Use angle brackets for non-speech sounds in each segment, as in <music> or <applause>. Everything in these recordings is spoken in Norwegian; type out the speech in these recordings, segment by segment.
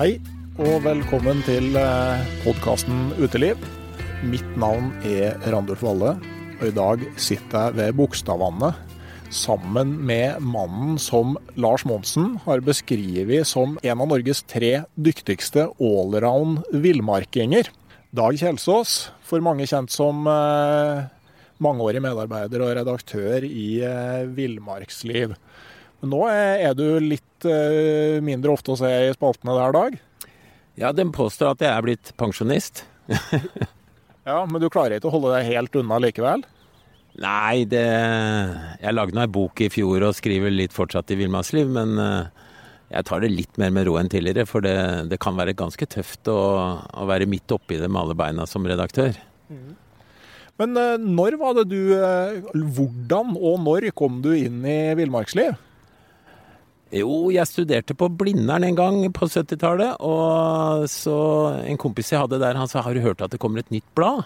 Hei, og velkommen til podkasten Uteliv. Mitt navn er Randulf Valle, og i dag sitter jeg ved Bogstadvannet sammen med mannen som Lars Monsen har beskrevet som en av Norges tre dyktigste allround villmarkinger. Dag Kjelsås, for mange kjent som eh, mangeårig medarbeider og redaktør i eh, Villmarksliv. Nå er er du litt eh, mindre ofte å se i spaltene der, Dag? Ja, den påstår at jeg er blitt pensjonist. <laughs> Ja, men du klarer ikke å holde deg helt unna likevel? Nei, det Jeg lagde nå ei bok i fjor og skriver litt fortsatt i villmannsliv, men eh, jeg tar det litt mer med ro enn tidligere. For det, det kan være ganske tøft å, å være midt oppi det med alle beina som redaktør. Men eh, når var det du Hvordan og når kom du inn i villmarksliv? Jo, jeg studerte på Blindern en gang på 70-tallet, og så en kompis jeg hadde der, han sa 'har du hørt at det kommer et nytt blad'?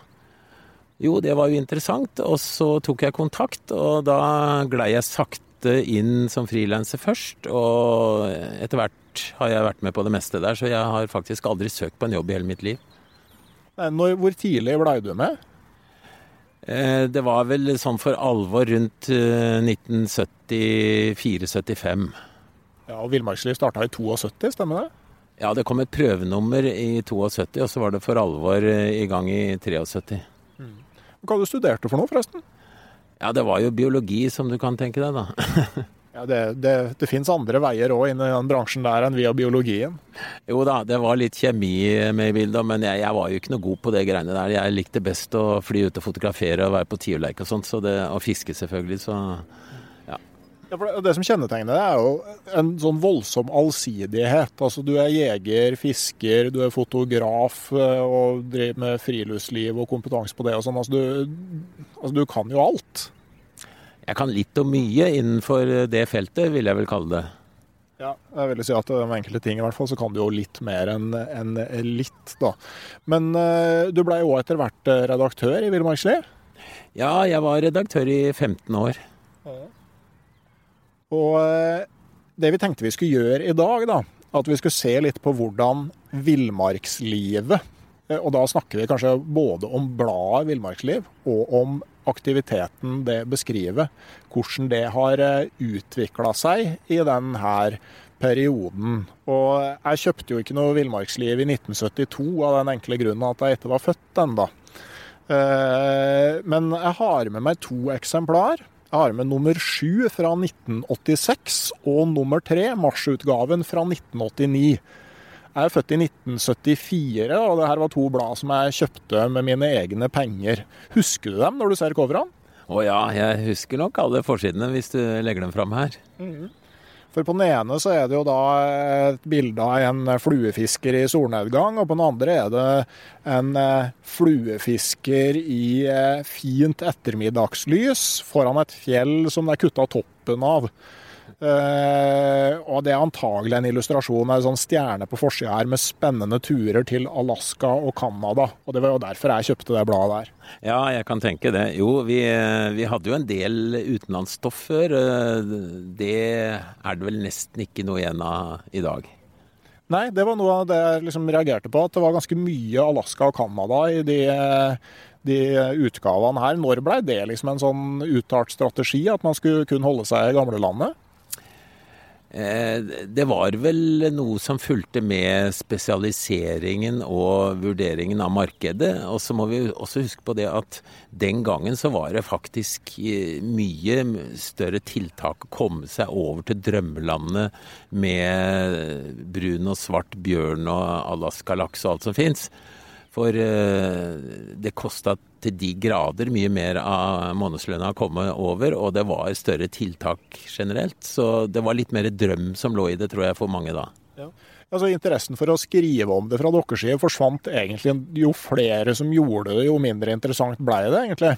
Jo, det var jo interessant, og så tok jeg kontakt, og da glei jeg sakte inn som frilanser først, og etter hvert har jeg vært med på det meste der, så jeg har faktisk aldri søkt på en jobb i hele mitt liv. Når, hvor tidlig blei du med? Eh, Det var vel sånn for alvor rundt eh, 1974-75. Ja, og Villmarksliv starta i 72, stemmer det? Ja, det kom et prøvenummer i 72, og så var det for alvor eh, i gang i 73. Hva du studerte for noe, forresten? Ja, det var jo biologi, som du kan tenke deg, da. <laughs> Ja, Det, det, det fins andre veier òg inn i den bransjen der enn via biologien. Jo da, det var litt kjemi med i bildet, men jeg, jeg var jo ikke noe god på det greiene der. Jeg likte best å fly ut og fotografere og være på tiurleik og sånt, så det, og fiske selvfølgelig, så Ja, det, det som kjennetegner det, er jo en sånn voldsom allsidighet. Altså, Du er jeger, fisker, du er fotograf eh, og driver med friluftsliv og kompetanse på det og sånn. Altså, du, altså, du kan jo alt. Jeg kan litt og mye innenfor det feltet, vil jeg vel kalle det. Ja, jeg vil si at med enkelte ting i hvert fall, så kan du jo litt mer enn en litt, da. Men eh, du blei jo etter hvert eh, redaktør i Villmarksliv. Ja, jeg var redaktør i 15 år. Og eh, det vi tenkte vi skulle gjøre i dag, da, at vi skulle se litt på hvordan villmarkslivet eh, Og da snakker vi kanskje både om bladet Villmarksliv og om aktiviteten det beskriver. Hvordan det har utvikla seg i denne perioden. Og jeg kjøpte jo ikke noe villmarksliv i 1972 av den enkle grunnen at jeg ikke var født ennå. Men jeg har med meg to eksemplar. Jeg har med nummer sju fra 1986 og nummer tre, marsutgaven fra 1989. Jeg er født i 1974, og det her var to blad som jeg kjøpte med mine egne penger. Husker du dem når du ser coverne? Å ja, jeg husker nok alle forsidene hvis du legger dem fram her. For på den ene så er det jo da et bilde av en fluefisker i solnedgang, og på den andre er det en eh, fluefisker i eh, fint ettermiddagslys foran et fjell som det er kutta toppen av. Eh, og det er antagelig en illustrasjon av en sånn stjerne på forsida her med spennende turer til Alaska og Canada. Og det var jo derfor jeg kjøpte det bladet der. Ja, jeg kan tenke det. Jo, vi, vi hadde jo en del utenlandsstoff før. Eh, Det er det vel nesten ikke noe igjen av i dag. Nei, det var noe av det jeg liksom reagerte på. At det var ganske mye Alaska og Canada i de, de utgavene her. Når ble det liksom en sånn uttalt strategi, at man skulle kun holde seg i gamlelandet? Eh, Det var vel noe som fulgte med spesialiseringen og vurderingen av markedet. Og så må vi også huske på det at den gangen så var det faktisk eh, mye større tiltak å komme seg over til drømmelandet med brun og svart bjørn og Alaska-laks og alt som fins. For eh, det kosta til de grader mye mer av månedslønna å komme over, og det var større tiltak generelt. Så det var litt mer drøm som lå i det, tror jeg, for mange da. Altså Interessen for å skrive om det fra deres side forsvant egentlig. Jo flere som gjorde det, jo mindre interessant ble det egentlig.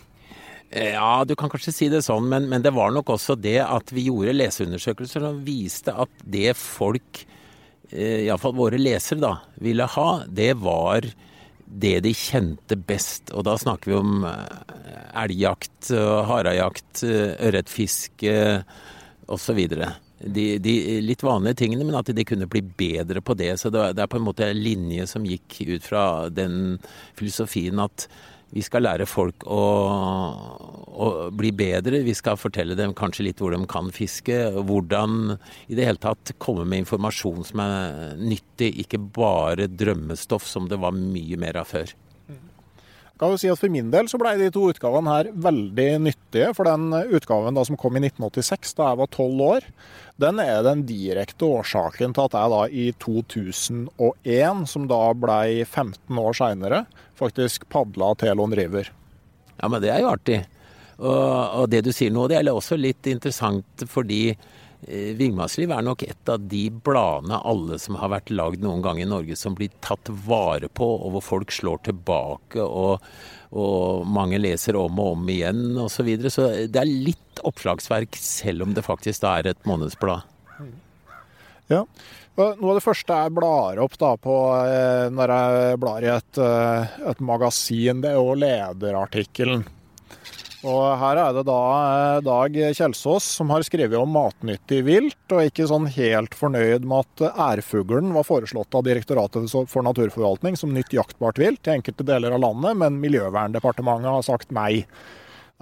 Ja, du kan kanskje si det sånn, men, men det var nok også det at vi gjorde leseundersøkelser som viste at det folk, eh, iallfall våre lesere, da, ville ha, det var det de kjente best. Og da snakker vi om eh, elgjakt, eh, harejakt, eh, ørretfiske osv. De, de litt vanlige tingene, men at de kunne bli bedre på det. Så det er på en måte en linje som gikk ut fra den filosofien at vi skal lære folk å, å bli bedre. Vi skal fortelle dem kanskje litt hvor de kan fiske. Hvordan i det hele tatt komme med informasjon som er nyttig, ikke bare drømmestoff som det var mye mer av før. Kan jo si at For min del så ble de to utgavene her veldig nyttige. For den utgaven da som kom i 1986, da jeg var tolv år, den er den direkte årsaken til at jeg da i 2001, som da ble 15 år seinere, faktisk padla Telon River. Ja, men det er jo artig. Og, og det du sier nå, det er også litt interessant fordi eh, er nok et av de bladene alle som har vært lagd noen gang i Norge som blir tatt vare på, og hvor folk slår tilbake og, og mange leser om og om igjen osv. Så, videre. så det er litt oppslagsverk selv om det faktisk da er et månedsblad. Ja. Noe av det første jeg blar opp da på eh, når jeg blar i et, eh, et magasin, det er jo lederartikkelen. Og her er det da eh, Dag Kjelsås som har skrevet om matnyttig vilt, og ikke sånn helt fornøyd med at ærfuglen var foreslått av Direktoratet for naturforvaltning som nytt jaktbart vilt i enkelte deler av landet, men Miljøverndepartementet har sagt nei.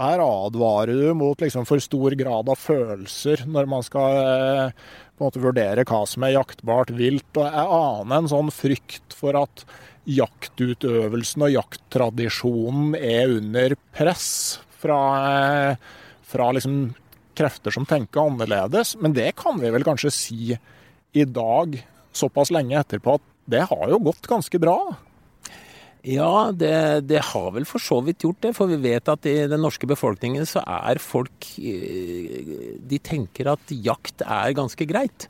Her advarer du mot liksom for stor grad av følelser når man skal eh, vurdere hva som er jaktbart vilt. Og jeg aner en sånn frykt for at jaktutøvelsen og jakttradisjonen er under press fra, eh, fra liksom krefter som tenker annerledes. Men det kan vi vel kanskje si i dag, såpass lenge etterpå, at det har jo gått ganske bra. Ja, det, det har vel for så vidt gjort det. For vi vet at i den norske befolkningen så er folk eh, De tenker at jakt er ganske greit.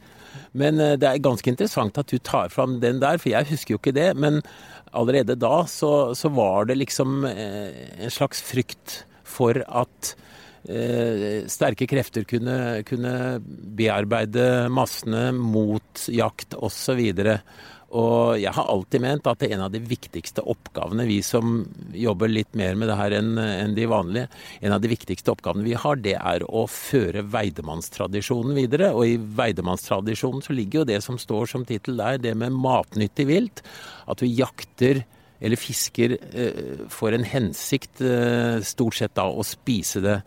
Men eh, det er ganske interessant at du tar fram den der, for jeg husker jo ikke det. Men allerede da så, så var det liksom en slags frykt for at eh, sterke krefter kunne, kunne bearbeide massene mot jakt osv. Og jeg har alltid ment at det er en av de viktigste oppgavene vi som jobber litt mer med det her enn en de vanlige, en av de viktigste oppgavene vi har, det er å føre veidemannstradisjonen videre. Og i veidemannstradisjonen så ligger jo det som står som tittel der, det med matnyttig vilt. At du jakter eller fisker eh, for en hensikt, eh, stort sett da å spise det.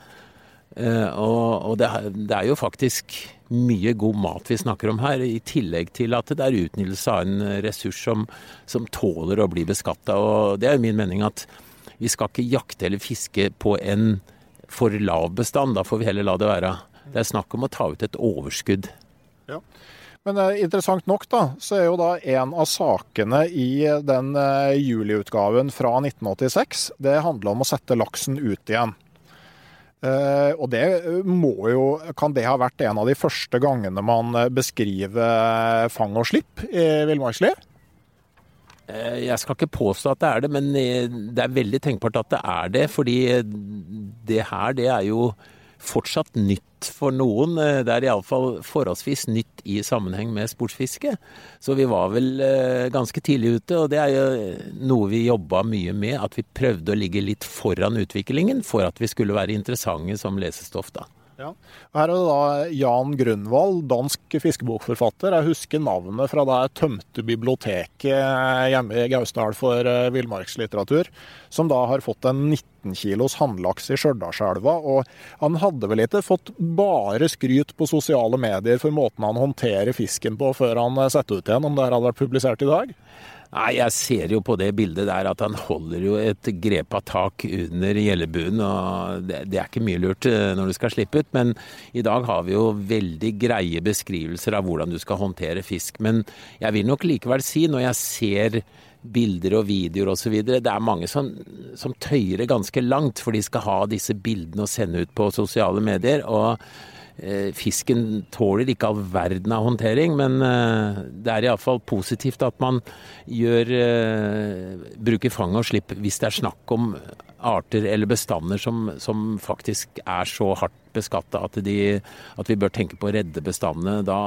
Eh, og, det, er- jo faktisk mye god mat vi snakker om her, i tillegg til at det er utnyttelse av en ressurs som, som tåler å bli beskatta. Og det er jo min mening at vi skal ikke jakte eller fiske på en for lav bestand. Da får vi heller la det være. Det er snakk om å ta ut et overskudd. Men eh, interessant nok, da, så er jo da en av sakene i den eh, juliutgaven fra 1986, det handler om å sette laksen ut igjen. Eh, og det må jo Kan det ha vært en av de første gangene man eh, beskriver fang og slipp i villmarksliv? Eh, Jeg skal ikke påstå at det er det, men eh, det er veldig tenkbart at det er det. Fordi det her, det er jo fortsatt nytt for noen. Eh, Det er iallfall forholdsvis nytt i sammenheng med sportsfiske. Så vi var vel eh, ganske tidlig ute, og det er jo noe vi jobba mye med. At vi prøvde å ligge litt foran utviklingen for at vi skulle være interessante som lesestoff, da. Ja. Her er det da Jan Grunwald, dansk fiskebokforfatter. Jeg husker navnet fra det tømte biblioteket hjemme i Gausdal for eh, villmarkslitteratur, som da har fått en 19 kilos hannlaks i Stjørdalselva. Og han hadde vel ikke fått bare skryt på sosiale medier for måten han håndterer fisken på før han eh, setter ut igjen, om det her hadde vært publisert i dag? Nei, jeg ser jo på det bildet der at han holder jo et grepa tak under gjellebuen, og det, det er ikke mye lurt eh, når du skal slippe ut. Men i dag har vi jo veldig greie beskrivelser av hvordan du skal håndtere fisk. Men jeg vil nok likevel si, når jeg ser bilder og videoer osv. Det er mange som, som tøyer ganske langt, for de skal ha disse bildene å sende ut på sosiale medier. og Fisken tåler ikke all verden av håndtering, men eh, det er iallfall positivt at man gjør, eh, bruker fang og slipp hvis det er snakk om arter eller bestander som, som faktisk er så hardt beskatta at, at vi bør tenke på å redde bestandene. Da,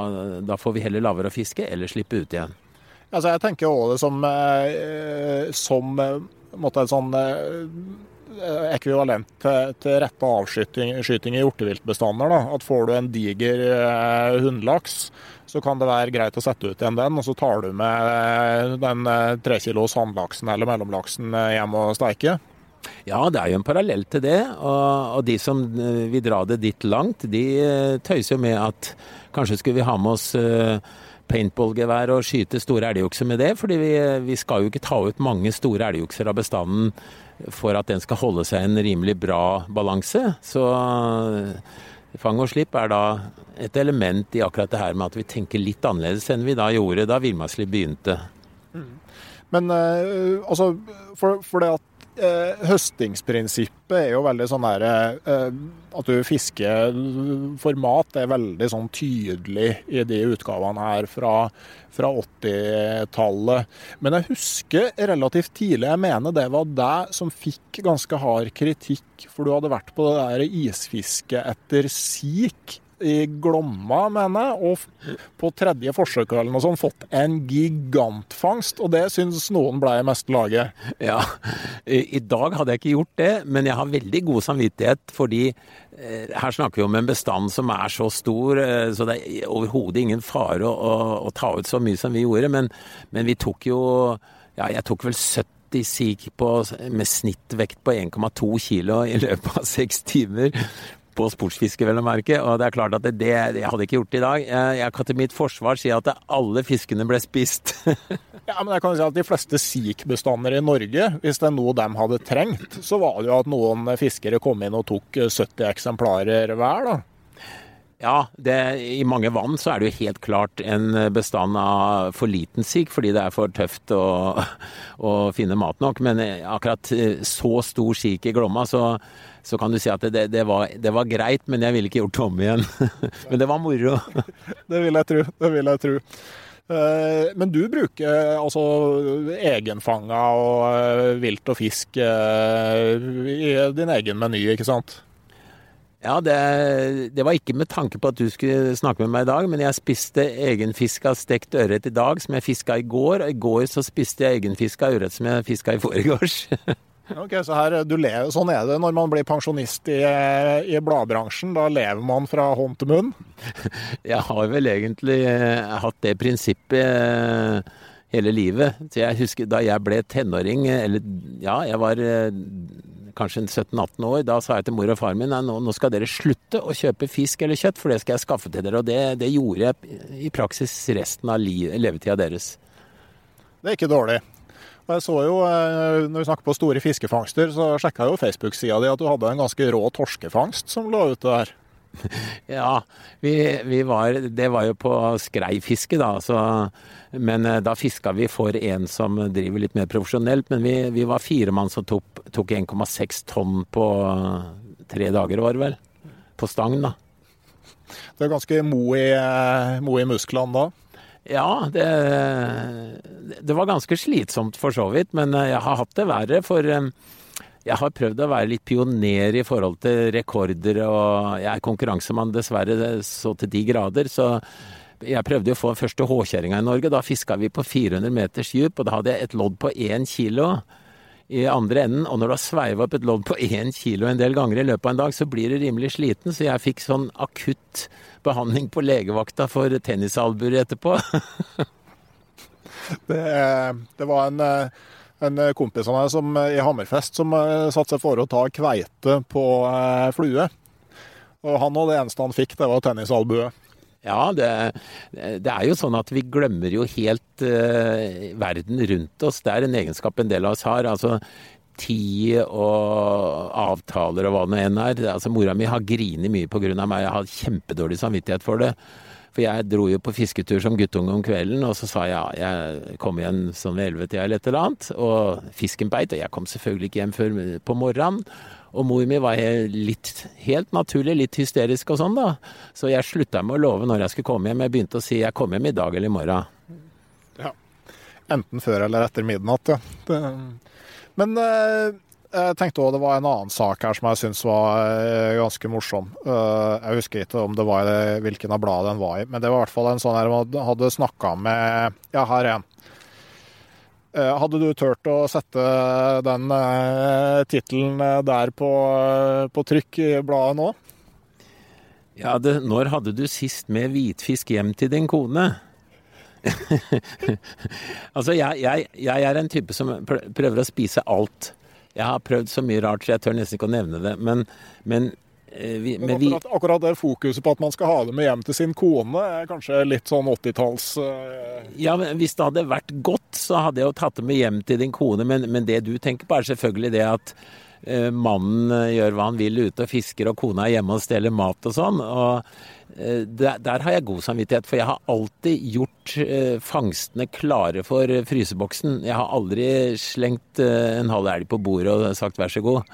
da får vi heller la være å fiske eller slippe ut igjen. Altså, jeg tenker også det som, eh, som eh, måtte sånn eh, ekvivalent til, til rette avskyting i hjorteviltbestander. Da. At får du en diger eh, hundlaks, så kan det være greit å sette ut igjen den, og så tar du med eh, den trekilos tre hannlaksen eller mellomlaksen eh, hjem og steiker. Ja, det er jo en parallell til det. Og, og de som eh, vil dra det dit langt, de eh, tøyser jo med at kanskje skulle vi ha med oss eh, paintballgevær og skyte store elgokser med det. fordi vi, vi skal jo ikke ta ut mange store elgokser av bestanden for at den skal holde seg en rimelig bra balanse. Så eh, fang og slipp er da et element i akkurat det her med at vi tenker litt annerledes enn vi da gjorde da villmarksliv begynte. Men eh, altså, for, for det at eh, høstingsprinsippet er jo veldig sånn der eh, At du fisker for mat er veldig sånn tydelig i de utgavene her fra, fra 80-tallet. Men jeg husker relativt tidlig, jeg mener det var deg som fikk ganske hard kritikk, for du hadde vært på det der isfisket etter sik i Glomma, mener jeg, og på tredje forsøk eller noe sånt fått en gigantfangst. Og det syns noen ble i meste laget. Ja, i dag hadde jeg ikke gjort det, men jeg har veldig god samvittighet fordi eh, her snakker vi om en bestand som er så stor, eh, så det er overhodet ingen fare å, å, å ta ut så mye som vi gjorde. Men, men vi tok jo Ja, jeg tok vel 70 sik med snittvekt på 1,2 kilo i løpet av seks timer. På sportsfiske, vel å merke. Og det er klart at det, det, jeg hadde ikke gjort i dag. Jeg, kan til mitt forsvar si at alle fiskene ble spist. <laughs> Ja, men jeg kan si at De fleste sikbestander i Norge, hvis det er noe de hadde trengt, så var det jo at noen fiskere kom inn og tok 70 eksemplarer hver. da. Ja, det, i mange vann så er det jo helt klart en bestand av for liten sigg, fordi det er for tøft å, å finne mat nok. Men akkurat eh, så stor sigg i Glomma, så, så kan du si at det, det, var, det var greit, men jeg ville ikke gjort det om igjen. <laughs> men det var moro. <laughs> Det vil jeg tro. Det vil jeg tro. Eh, Men du bruker altså egenfanga og eh, vilt og fisk eh, i din egen meny, ikke sant? Ja, det, det var ikke med tanke på at du skulle snakke med meg i dag, men jeg spiste egenfiska stekt ørret i dag, som jeg fiska i går. Og i går så spiste jeg egenfiska ørret som jeg fiska i forgårs. <laughs> Ok, så her, du lever, Sånn er det når man blir pensjonist i, i bladbransjen. Da lever man fra hånd til munn. <laughs> Jeg har vel egentlig eh, hatt det prinsippet eh, hele livet. Så jeg husker da jeg ble tenåring, eh, eller ja, jeg var kanskje 17-18 år, da sa jeg til mor og far min nei, nå, nå skal dere slutte å kjøpe fisk eller kjøtt, for det skal jeg skaffe til dere. Og det, det gjorde jeg i praksis resten av levetida deres. Det er ikke dårlig. Og jeg så jo, eh, Når vi snakker på store fiskefangster, så sjekka jo Facebook-sida di at du hadde en ganske rå torskefangst som lå ute der. <laughs> Ja, vi, vi var Det var jo på skreifiske, da. Så, men eh, da fiska vi for en som driver litt mer profesjonelt. Men vi, vi var fire mann som tok, tok 1,6 tonn på tre dager, var det vel. På stang, da. Det er ganske mo i, mo i musklene da? Ja, det, det var ganske slitsomt for så vidt. Men jeg har hatt det verre. For jeg har prøvd å være litt pioner i forhold til rekorder, og jeg er konkurransemann dessverre så til de grader. Så jeg prøvde å få den første håkjerringa i Norge. Da fiska vi på 400 meters dyp, og da hadde jeg et lodd på én kilo i andre enden. Og når du har sveiva opp et lodd på én kilo en del ganger i løpet av en dag, så blir du rimelig sliten. Så jeg fikk sånn akutt behandling på legevakta for tennisalbuer etterpå. <laughs> det, det var en en eh, kompis av meg som, eh, i Hammerfest som eh, satte seg for å ta kveite på flue. Og han og det eneste han fikk, det var tennisalbue. Ja, det, det, er jo sånn at vi glemmer jo helt uh, verden rundt oss. Det er en egenskap en del av oss har. Altså tid og avtaler og hva det nå enn er. Altså, mora mi har grinet mye pga. meg. Jeg har kjempedårlig samvittighet for det. For jeg dro jo på fisketur som guttunge om kvelden, og så sa jeg ja, jeg kom igjen sånn ved ellevetida eller et eller annet, og fisken beit. Og jeg kom selvfølgelig ikke hjem før på morgenen. Og mor mi var litt, helt naturlig litt hysterisk og sånn, da. Så jeg slutta med å love når jeg skulle komme hjem. Jeg begynte å si jeg kommer hjem i dag eller i morgen. Ja. Enten før eller etter midnatt, ja. Det... Men eh, jeg tenkte også det var en annen sak her som jeg syns var eh, ganske morsom. Eh, jeg husker ikke om det var hvilken av bladene den var i, men det var i hvert fall en sånn her man hadde snakka med Ja, her er en. Eh, hadde du turt å sette den tittelen der på, på, trykk i bladet nå? Ja, det, når hadde du sist med hvitfisk hjem til din kone? <laughs> altså, jeg, jeg, jeg er en type som prøver å spise alt. Jeg har prøvd så mye rart, så jeg tør nesten ikke å nevne det. Men, men eh, vi, men akkurat, akkurat, det fokuset på at man skal ha det med hjem til sin kone, er kanskje litt sånn 80-talls uh... Ja, men hvis det hadde vært godt, så hadde jeg jo tatt det med hjem til din kone. Men, men det du tenker på, er selvfølgelig det at uh, mannen gjør hva han vil ute og fisker, og kona er hjemme og steller mat og sånn. og Eh, der, der, har jeg god samvittighet, for jeg har alltid gjort eh, fangstene klare for eh, fryseboksen. Jeg har aldri slengt eh, en halv elg på bordet og sagt vær så god.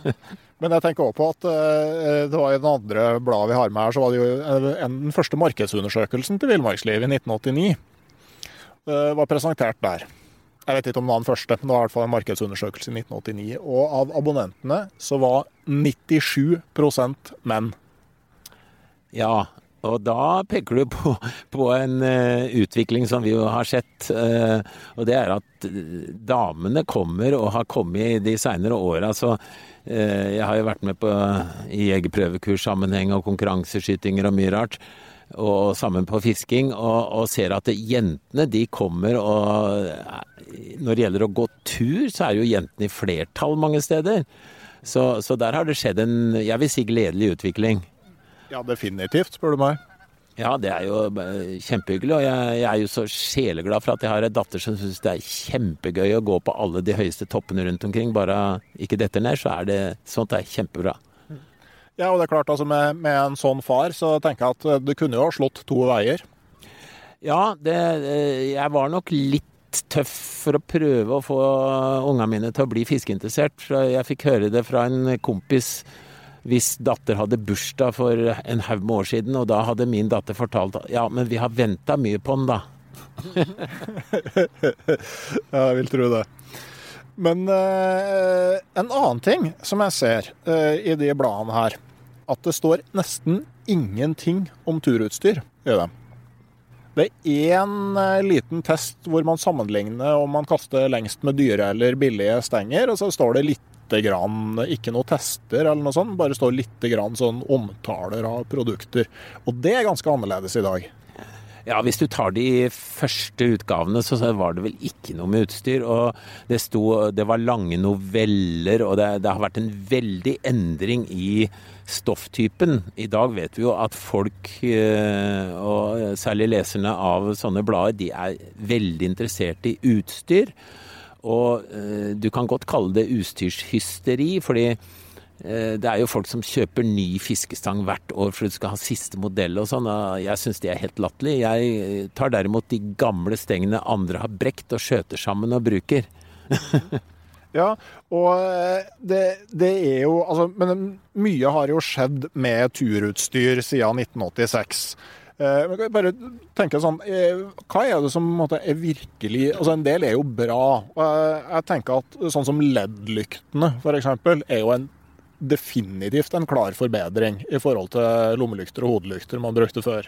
<laughs> Men jeg tenker også på at eh, det var i den andre bladet vi har med her, så var det jo eh, den første markedsundersøkelsen til villmarkslivet i 1989. Det var presentert der. Jeg vet ikke om det var den første, men det var i hvert fall en markedsundersøkelse i 1989. Og av abonnentene så var 97% menn. Ja, og da peker du på, på en uh, utvikling som vi jo har sett. Uh, og det er at uh, damene kommer og har kommet de seinere åra. Så jeg har jo vært med på i jegerprøvekurssammenheng og konkurranseskytinger og mye rart. Og sammen på fisking. Og, og ser at jentene de kommer og Når det gjelder å gå tur, så er jo jentene i flertall mange steder. Så, så der har det skjedd en, jeg vil si, gledelig utvikling. Ja, definitivt, spør du meg. Ja, det er jo eh, kjempehyggelig. Og jeg, jeg, er jo så sjeleglad for at jeg har en datter som syns det er kjempegøy å gå på alle de høyeste toppene rundt omkring. Bare ikke detter ned, så er det sånt er kjempebra. Ja, og det er klart, altså med, med, en sånn far, så tenker jeg at du kunne jo ha slått to veier. Ja, det, eh, jeg var nok litt tøff for å prøve å få ungene mine til å bli fiskeinteressert. Jeg fikk høre det fra en kompis hvis datter hadde bursdag for en haug med år siden, og da hadde min datter fortalt ja, men vi har venta mye på den, da. <laughs> ja, jeg vil tro det. Men eh, en annen ting som jeg ser eh, i de bladene her, at det står nesten ingenting om turutstyr i dem. Det er én uh, liten test hvor man sammenligner om man kaster lengst med dyre eller billige stenger, og så står det litt grann, ikke noe tester eller noe sånt, bare står lite grann sånn omtaler av produkter. Og det er ganske annerledes i dag. Ja, hvis du tar de første utgavene, så var det vel ikke noe med utstyr. Og det sto Det var lange noveller, og det, det har vært en veldig endring i stofftypen. I dag vet vi jo at folk, eh, og særlig leserne av sånne blader, de er veldig interessert i utstyr. Og eh, du kan godt kalle det utstyrshysteri, fordi Eh, det er jo folk som kjøper ny fiskestang hvert år for du skal ha siste modell og sånn. Jeg syns det er helt latterlig. Jeg tar derimot de gamle stengene andre har brekt og skjøter sammen og bruker. <laughs> ja, og eh, det, det, er jo Altså, men mye har jo skjedd med turutstyr siden 1986. Eh, bare tenke sånn, Hva er det som er virkelig altså En del er jo bra. Jeg tenker at sånn som LED-lyktene f.eks. er jo en definitivt en klar forbedring i forhold til lommelykter og hodelykter man brukte før.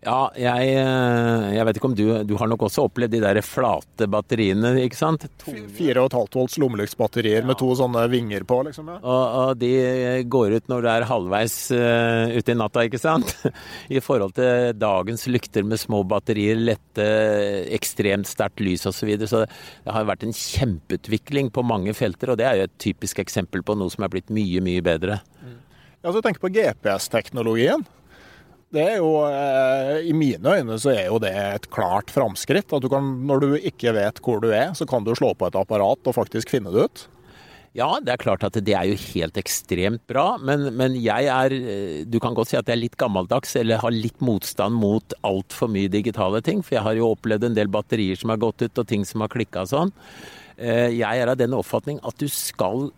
Ja, jeg, eh, jeg, vet ikke om du Du har nok også opplevd de der flate batteriene, ikke sant? 4,5 volts lommelyktsbatterier ja. med to sånne vinger på, liksom. Ja. Og, og, de går ut når du er halvveis uh, ute i natta, ikke sant? <laughs> I forhold til dagens lykter med små batterier, lette, ekstremt sterkt lys osv. Så, videre. så det har vært en kjempeutvikling på mange felter, og det er jo et typisk eksempel på noe som er blitt mye, mye bedre. Mm. Ja, så tenk på GPS-teknologien det er jo, eh, I mine øyne så er jo det et klart framskritt. At du kan, når du ikke vet hvor du er, så kan du slå på et apparat og faktisk finne det ut. Ja, det er klart at det er jo helt ekstremt bra, men, men, jeg er Du kan godt si at jeg er litt gammeldags, eller har litt motstand mot altfor mye digitale ting. For jeg har jo opplevd en del batterier som har gått ut, og ting som har klikka sånn. Eh, jeg er av den oppfatning at du skal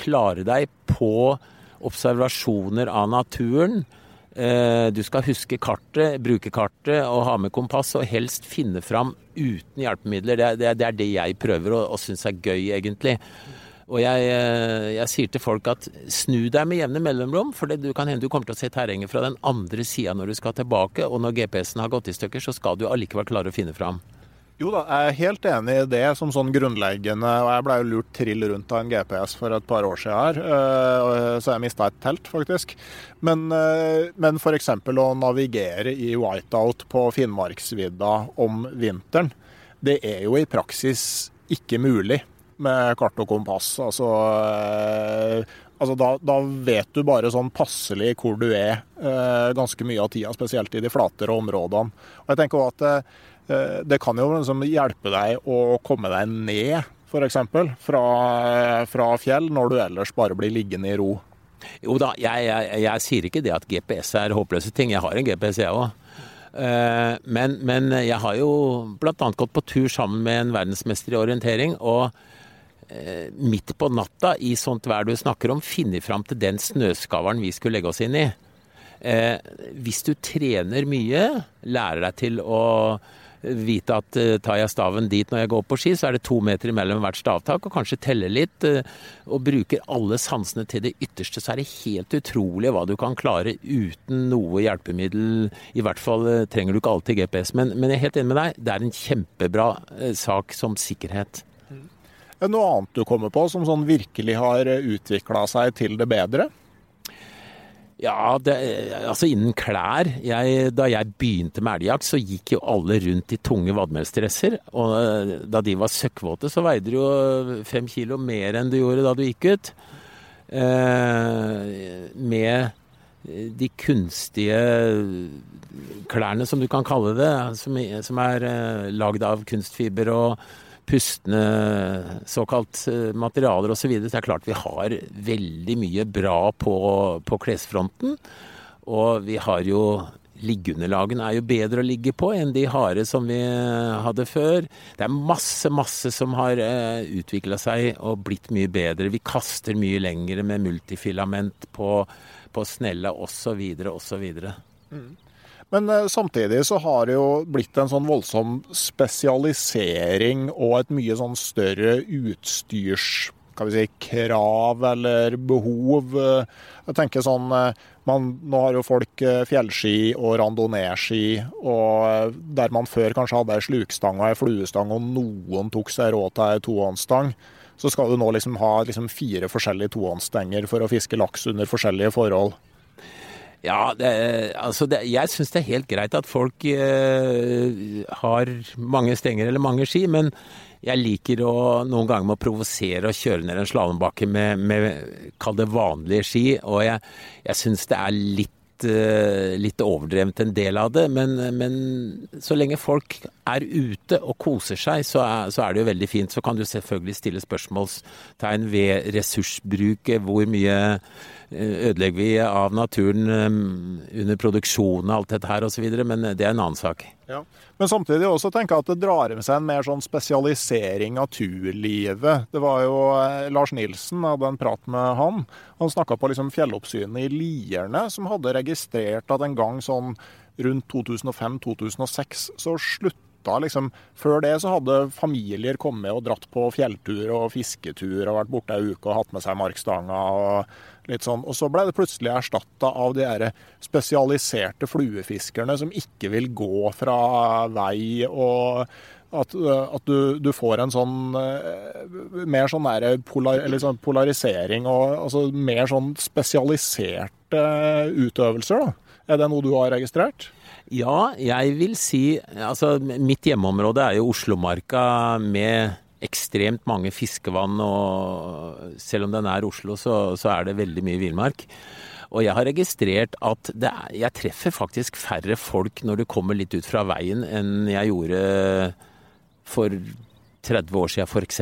klare deg på observasjoner av naturen Eh, du skal huske kartet, bruke kartet og ha med kompass, og helst finne fram uten hjelpemidler. Det, det, det er det jeg prøver og, og syns er gøy, egentlig. Og jeg, eh, jeg, sier til folk at snu deg med jevne mellomrom, for det du kan hende du kommer til å se terrenget fra den andre sida når du skal tilbake, og når GPS-en har gått i stykker, så skal du allikevel klare å finne fram. Jo da, jeg er helt enig i det som sånn grunnleggende. og Jeg ble jo lurt trill rundt av en GPS for et par år siden her, eh, så jeg mista et telt, faktisk. Men, eh, men f.eks. å navigere i whiteout på Finnmarksvidda om vinteren, det er jo i praksis ikke mulig med kart og kompass. Altså, eh, altså da, da, vet du bare sånn passelig hvor du er ganske mye av tida, spesielt i de flatere områdene. Og jeg tenker også at Eh, det kan jo liksom hjelpe deg å komme deg ned, f.eks. Fra, fra fjell, når du ellers bare blir liggende i ro. Jo da, jeg, jeg, jeg sier ikke det at GPS er håpløse ting. Jeg har en GPS, jeg òg. Eh, men, men, jeg har jo bl.a. gått på tur sammen med en verdensmester i orientering. Og eh, midt på natta, i sånt vær du snakker om, finner fram til den snøskaveren vi skulle legge oss inn i. Hvis du trener mye, lærer deg til å vite at uh, tar jeg staven dit når jeg går på ski, så er det to meter imellom hvert stavtak, og kanskje telle litt. Uh, og bruker alle sansene til det ytterste, så er det helt utrolig hva du kan klare uten noe hjelpemiddel. I hvert fall uh, trenger du ikke alltid GPS. Men, men, jeg er helt enig med deg, det er en kjempebra sak som sikkerhet. Noe annet du kommer på som sånn virkelig har utvikla seg til det bedre? Ja, det, altså innen klær. Jeg, da jeg begynte med elgjakt, så gikk jo alle rundt i tunge vadmelsdresser. Og eh, da de var søkkvåte, så veide du jo fem kilo mer enn du gjorde da du gikk ut. Eh, med de kunstige klærne, som du kan kalle det, som, som er eh, lagd av kunstfiber og pustende såkalt eh, materialer osv. Så, videre. så det er klart vi har veldig mye bra på, på klesfronten. Og vi har jo Liggeunderlagene er jo bedre å ligge på enn de harde som vi hadde før. Det er masse, masse som har eh, utvikla seg og blitt mye bedre. Vi kaster mye lengre med multifilament på, på snella osv. osv. Mm. Men uh, samtidig så har det jo blitt en sånn voldsom spesialisering og et mye sånn større utstyrs kan vi si, krav eller behov. Jeg tenker sånn eh, man, Nå har jo folk eh, fjellski og randonee-ski, og der man før kanskje hadde ei slukstang og ei fluestang, og noen tok seg råd til ei tohåndsstang, så skal du nå liksom ha liksom fire forskjellige tohåndsstenger for å fiske laks under forskjellige forhold. Ja, det, altså det, jeg syns det er helt greit at folk eh, har mange stenger eller mange ski, men jeg liker å noen ganger må provosere og kjøre ned en slalåmbakke med, med kall det vanlige ski. Og jeg, jeg syns det er litt litt, eh, litt overdrevent en del av det. Men, men, så lenge folk er ute og koser seg, så er, så er, det jo veldig fint. Så kan du selvfølgelig stille spørsmålstegn ved ressursbruket. Hvor mye eh, ødelegger vi av naturen under produksjonen og alt dette her osv. Men det er en annen sak. Ja. Men samtidig også tenker jeg at det drar med seg en mer sånn spesialisering av turlivet. Det var jo eh, Lars Nilsen, hadde en prat med han. Han snakka på liksom fjelloppsynet i Lierne, som hadde registrert at en gang sånn rundt 2005-2006 så slutta liksom Før det så hadde familier kommet og dratt på fjelltur og fisketur og vært borte ei uke og hatt med seg markstanga. og Litt sånn. Og så ble det plutselig erstatta av de her spesialiserte fluefiskerne som ikke vil gå fra vei, og at, at du, du, får en sånn eh, mer sånn, polar, sånn polarisering og altså mer sånn spesialiserte utøvelser. da. Er det noe du har registrert? Ja, jeg vil si Altså, mitt hjemmeområde er jo Oslomarka med ekstremt mange fiskevann, og selv om det er nær Oslo, så, så er det veldig mye villmark. Og jeg har registrert at er, jeg treffer faktisk færre folk når du kommer litt ut fra veien, enn jeg gjorde for 30 år siden, f.eks.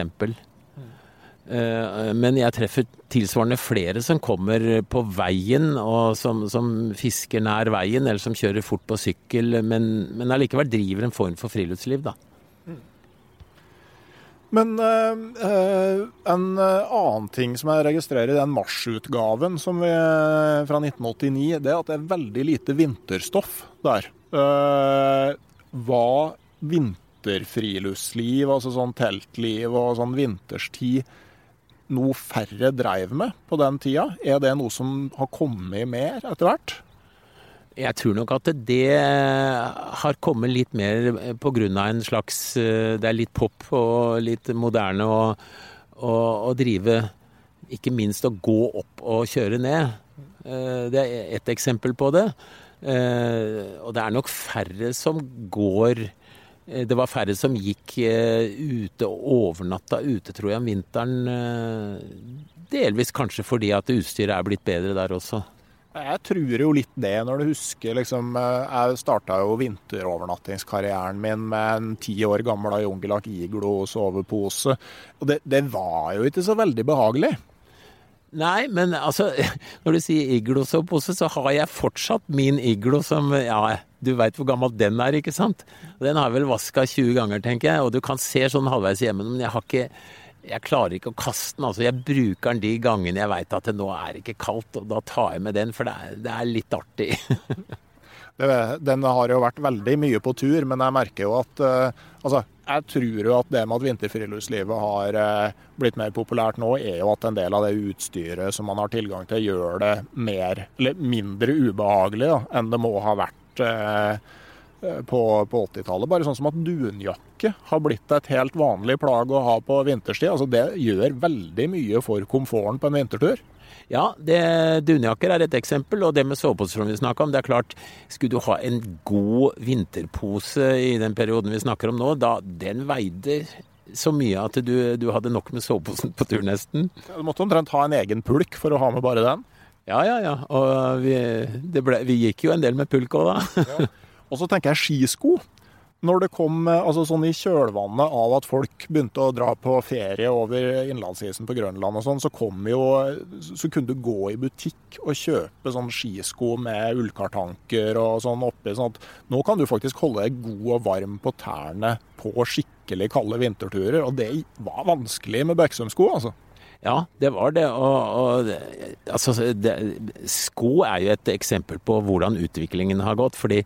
Eh, men jeg treffer tilsvarende flere som kommer på veien, og som, som fisker nær veien, eller som kjører fort på sykkel, men, men allikevel driver en form for friluftsliv, da. Men uh, en eh, annen ting som jeg registrerer i den marsutgaven fra 1989, det er at det er veldig lite vinterstoff der. Uh, var vinterfriluftsliv, altså sånn teltliv og sånn vinterstid, noe færre dreiv med på den tida? Er det noe som har kommet mer etter hvert? Jeg tror nok at det har kommet litt mer pga. en slags eh, Det er litt pop og litt moderne å, å, å drive Ikke minst å gå opp og kjøre ned. Eh, det er ett eksempel på det. Eh, og det er nok færre som går det var færre som gikk ute og overnatta ute, tror jeg, om vinteren. Delvis kanskje fordi at utstyret er blitt bedre der også. Jeg tror jo litt det, når du husker liksom eh, Jeg starta jo vinterovernattingskarrieren min med en ti år gammel Jungelak Iglo sovepose. Og det, det, var jo ikke så veldig behagelig. Nei, men altså <laughs> Når du sier iglo-sovepose, så har jeg fortsatt min iglo som Ja, du veit hvor gammel den er, ikke sant? Den har jeg vel vaska 20 ganger, tenker jeg. Og du kan se sånn halvveis hjemme, men jeg har ikke jeg klarer ikke å kaste den. altså Jeg bruker den de gangene jeg veit at det nå er ikke kaldt, og da tar jeg med den, for det er, det er litt artig. <laughs> den har jo vært veldig mye på tur, men jeg merker jo at uh, Altså, jeg tror jo at det med at vinterfriluftslivet har uh, blitt mer populært nå, er jo at en del av det utstyret som man har tilgang til, gjør det mer, eller mindre ubehagelig da, enn det må ha vært. Uh, på, på 80-tallet. Bare sånn som at dunjakke har blitt et helt vanlig plagg å ha på vinterstid. Altså Det gjør veldig mye for komforten på en vintertur. Ja, det, dunjakker er et eksempel, og det med soveposer som vi snakka om. Det er klart, skulle du ha en god vinterpose i den perioden vi snakker om nå, da den veide så mye at du, du hadde nok med soveposen på tur, nesten. Ja, du måtte omtrent ha en egen pulk for å ha med bare den? Ja, ja, ja. Og vi, ble, vi gikk jo en del med pulk òg, da. Ja. Og så tenker jeg skisko. Når det kom altså sånn i kjølvannet av at folk begynte å dra på ferie over innlandsisen på Grønland og sånn, så jo Så kunne du gå i butikk og kjøpe sånn skisko med ullkartanker og sånn oppi. sånn at nå kan du faktisk holde deg god og varm på tærne på skikkelig kalde vinterturer. Og det var vanskelig med Beksum-sko, altså. Ja, det var det. Og, og altså, det, sko er jo et eksempel på hvordan utviklingen har gått. Fordi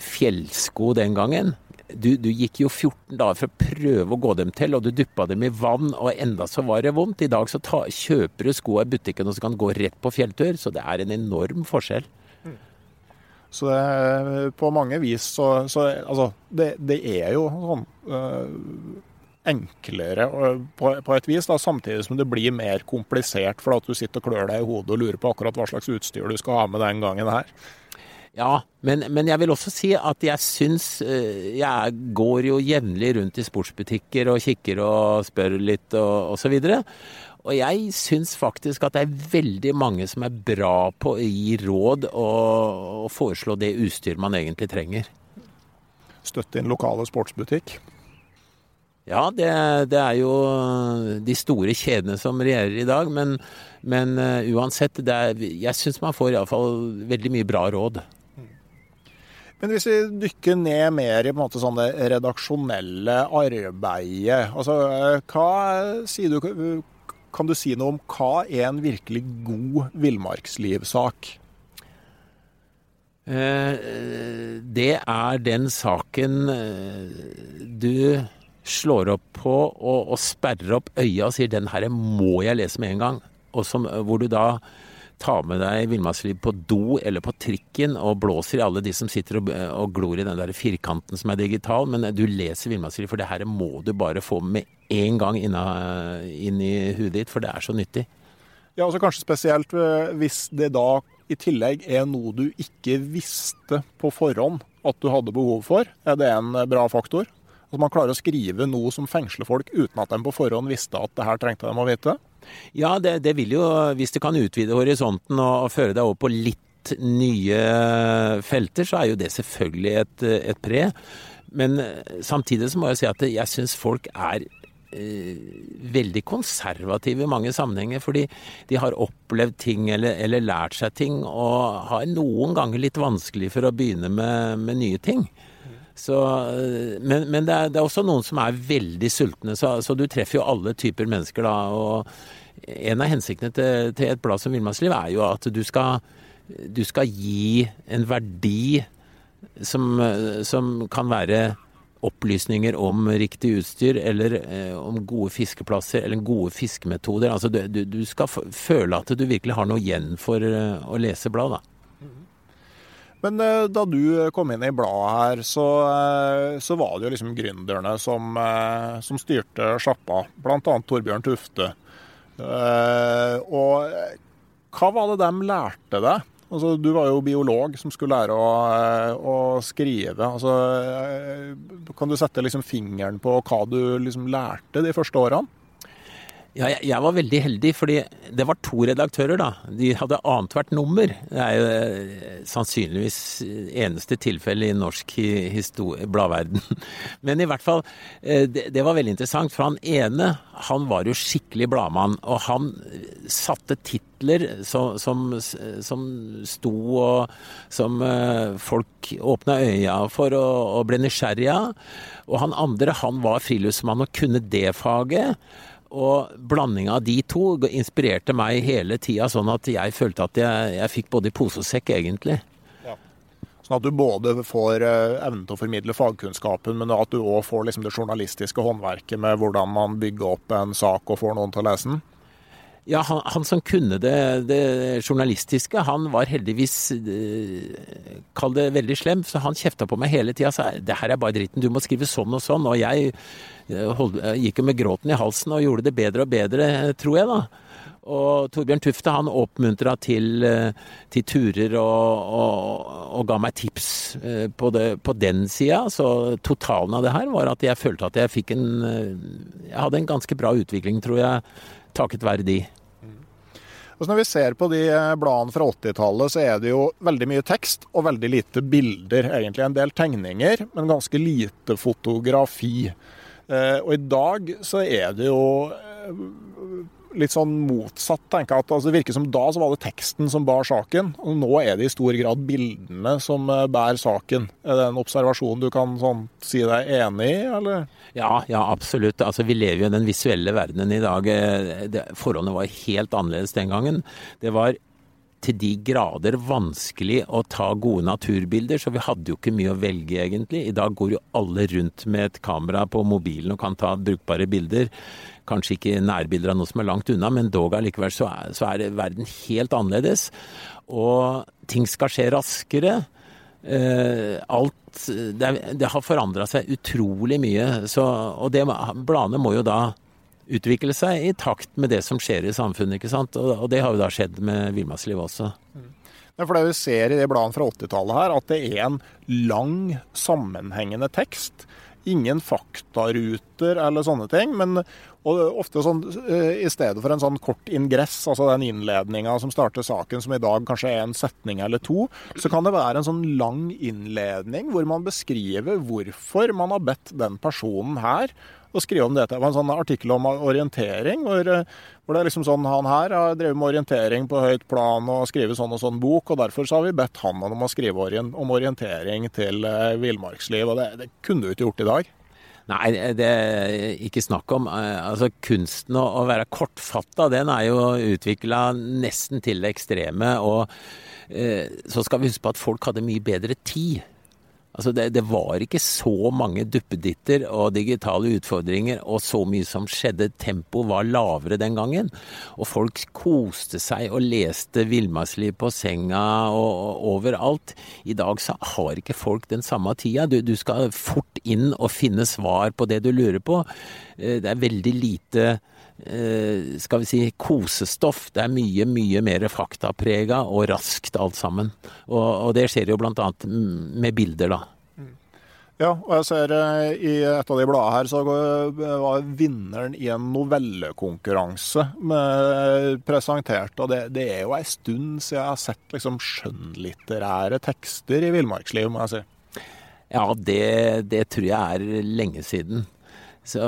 fjellsko den gangen du, du, gikk jo 14 dager for å prøve å gå dem til, og du duppa dem i vann, og enda så var det vondt. I dag så ta, kjøper du sko i butikken og så kan du gå rett på fjelltur, så det er en enorm forskjell. Så det, på mange vis så, så Altså, det, det, er jo sånn øh, enklere på, på, et vis, da, samtidig som det blir mer komplisert for at du sitter og klør deg i hodet og lurer på akkurat hva slags utstyr du skal ha med den gangen her. Ja, men, men jeg vil også si at jeg syns eh, Jeg går jo jevnlig rundt i sportsbutikker og kikker og spør litt og osv. Og, Og jeg syns faktisk at det er veldig mange som er bra på å gi råd og, og foreslå det utstyr man egentlig trenger. Støtte inn lokale sportsbutikk. Ja, det, det, er jo de store kjedene som regjerer i dag, men, men uh, uansett, er, jeg syns man får iallfall veldig mye bra råd. Men hvis vi dykker ned mer i måte sånn det redaksjonelle arbeidet, altså hva sier du Kan du si noe om hva er en virkelig god villmarkslivsak? Uh, det er den saken du slår opp på og, og sperrer opp øya og sier 'den her må jeg lese med en gang', og som, hvor du da tar med deg villmarksliv på do eller på trikken og blåser i alle de som sitter og, og glor i den der firkanten som er digital, men du leser villmarksliv, for det her må du bare få med en gang inna, inn i huet ditt, for det er så nyttig. Ja, altså Kanskje spesielt eh, hvis det da i tillegg er noe du ikke visste på forhånd at du hadde behov for. Er det en bra faktor? At man klarer å skrive noe som fengsler folk uten at de på forhånd visste at det her trengte de å vite? Ja, det, det vil jo, hvis det kan utvide horisonten og, og føre deg over på litt nye felter, så er jo det selvfølgelig et, et pre. Men samtidig så må jeg si at jeg syns folk er eh, veldig konservative i mange sammenhenger. Fordi de har opplevd ting eller, eller, lært seg ting, og har noen ganger litt vanskelig for å begynne med, med nye ting. Så, men, men det, er, det, er, også noen som er veldig sultne, så, så, du treffer jo alle typer mennesker da. Og en av hensiktene til, til et blad som Villmarksliv er jo at du skal, du skal gi en verdi som, som, kan være opplysninger om riktig utstyr, eller eh, om gode fiskeplasser, eller gode fiskemetoder. Altså du, du, skal føle at du virkelig har noe igjen for uh, å lese blad, da. Men eh, da du kom inn i bladet her, så, eh, så var det jo liksom gründerne som, eh, som styrte sjappa, bl.a. Torbjørn Tufte. Og hva var det de lærte deg? Altså, du var jo biolog som skulle lære å, å skrive. Altså, kan du sette liksom fingeren på hva du liksom lærte de første årene? Ja, jeg, jeg, var veldig heldig, fordi det var to redaktører, da. De hadde annethvert nummer. Det er jo eh, sannsynligvis eneste tilfelle i norsk bladverden. <laughs> Men i hvert fall, eh, det, det, var veldig interessant. For han ene, han var jo skikkelig bladmann. Og han satte titler som, som, som sto og Som eh, folk åpna øya for og, og ble nysgjerrige av. Og han andre, han var friluftsmann og kunne det faget. Og blandinga av de to inspirerte meg hele tida, sånn at jeg følte at jeg, jeg fikk både i pose og sekk, egentlig. Sånn at du både får uh, evnen til å formidle fagkunnskapen, men at du òg får liksom, det journalistiske håndverket med hvordan man bygger opp en sak og får noen til å lese den? Ja, han, han, som kunne det, det, journalistiske, han var heldigvis eh, Kall det veldig slem, så han kjefta på meg hele tida. Sa det her er bare dritten, du må skrive sånn og sånn. Og jeg eh, hold, gikk jo med gråten i halsen og gjorde det bedre og bedre, tror jeg, da. Og Torbjørn Tufte han oppmuntra til, eh, til, turer og, og, og, ga meg tips eh, på, det, på den sida. Så totalen av det her var at jeg følte at jeg fikk en Jeg hadde en ganske bra utvikling, tror jeg takket være de. Og når vi ser på de eh, bladene fra 80-tallet, så er det jo veldig mye tekst og veldig lite bilder. Egentlig en del tegninger, men ganske lite fotografi. Eh, og i dag så er det jo eh, litt sånn motsatt, tenker jeg. at altså, Det virker som da så var det teksten som bar saken, og nå er det i stor grad bildene som eh, bærer saken. Er det en observasjon du kan sånn, si deg enig i, eller? Ja, ja, absolutt. Altså, Vi lever jo i den visuelle verdenen i dag. Eh, det, forholdene var helt annerledes den gangen. Det var til de grader vanskelig å ta gode naturbilder, så vi hadde jo ikke mye å velge, egentlig. I dag går jo alle rundt med et kamera på mobilen og kan ta brukbare bilder. Kanskje ikke nærbilder av noe som er langt unna, men dog allikevel så er, så er verden helt annerledes. Og ting skal skje raskere. Uh, alt Det, det har forandra seg utrolig mye. Så, og det, bladene må jo da utvikle seg i takt med det som skjer i samfunnet. ikke sant? Og, og det har jo da skjedd med villmarkslivet også. Mm. Det vi ser i det bladet fra 80-tallet her, at det er en lang, sammenhengende tekst ingen faktaruter eller sånne ting. Men ofte sånn, i stedet for en sånn kort ingress, altså den innledninga som starter saken, som i dag kanskje er en setning eller to, så kan det være en sånn lang innledning hvor man beskriver hvorfor man har bedt den personen her å skrive om dette. Det var en sånn artikkel om orientering, hvor, hvor det er liksom sånn Han her har drevet med orientering på høyt plan og skrevet sånn og sånn bok, og derfor så har vi bedt han om å skrive om orientering til villmarksliv. Og det, det kunne du ikke gjort i dag. Nei, det er ikke snakk om. Altså, Kunsten å være kortfatta, den er jo utvikla nesten til det ekstreme. Og eh, så skal vi huske på at folk hadde mye bedre tid. Altså det, det, var ikke så mange duppeditter og digitale utfordringer og så mye som skjedde. Tempoet var lavere den gangen. Og folk koste seg og leste villmarksliv på senga og, og, overalt. I dag så har ikke folk den samme tida. Du, du, skal fort inn og finne svar på det du lurer på. Eh, det er veldig lite skal vi si, kosestoff. Det er mye, mye mer faktaprega og raskt alt sammen. Og, og det skjer jo bl.a. med bilder, da. Ja, og jeg ser eh, i et av de bladene her så var vinneren i en novellekonkurranse presentert. Og det, det, er jo ei stund siden jeg har sett liksom skjønnlitterære tekster i villmarksliv, må jeg si. Ja, det, det tror jeg er lenge siden. Så,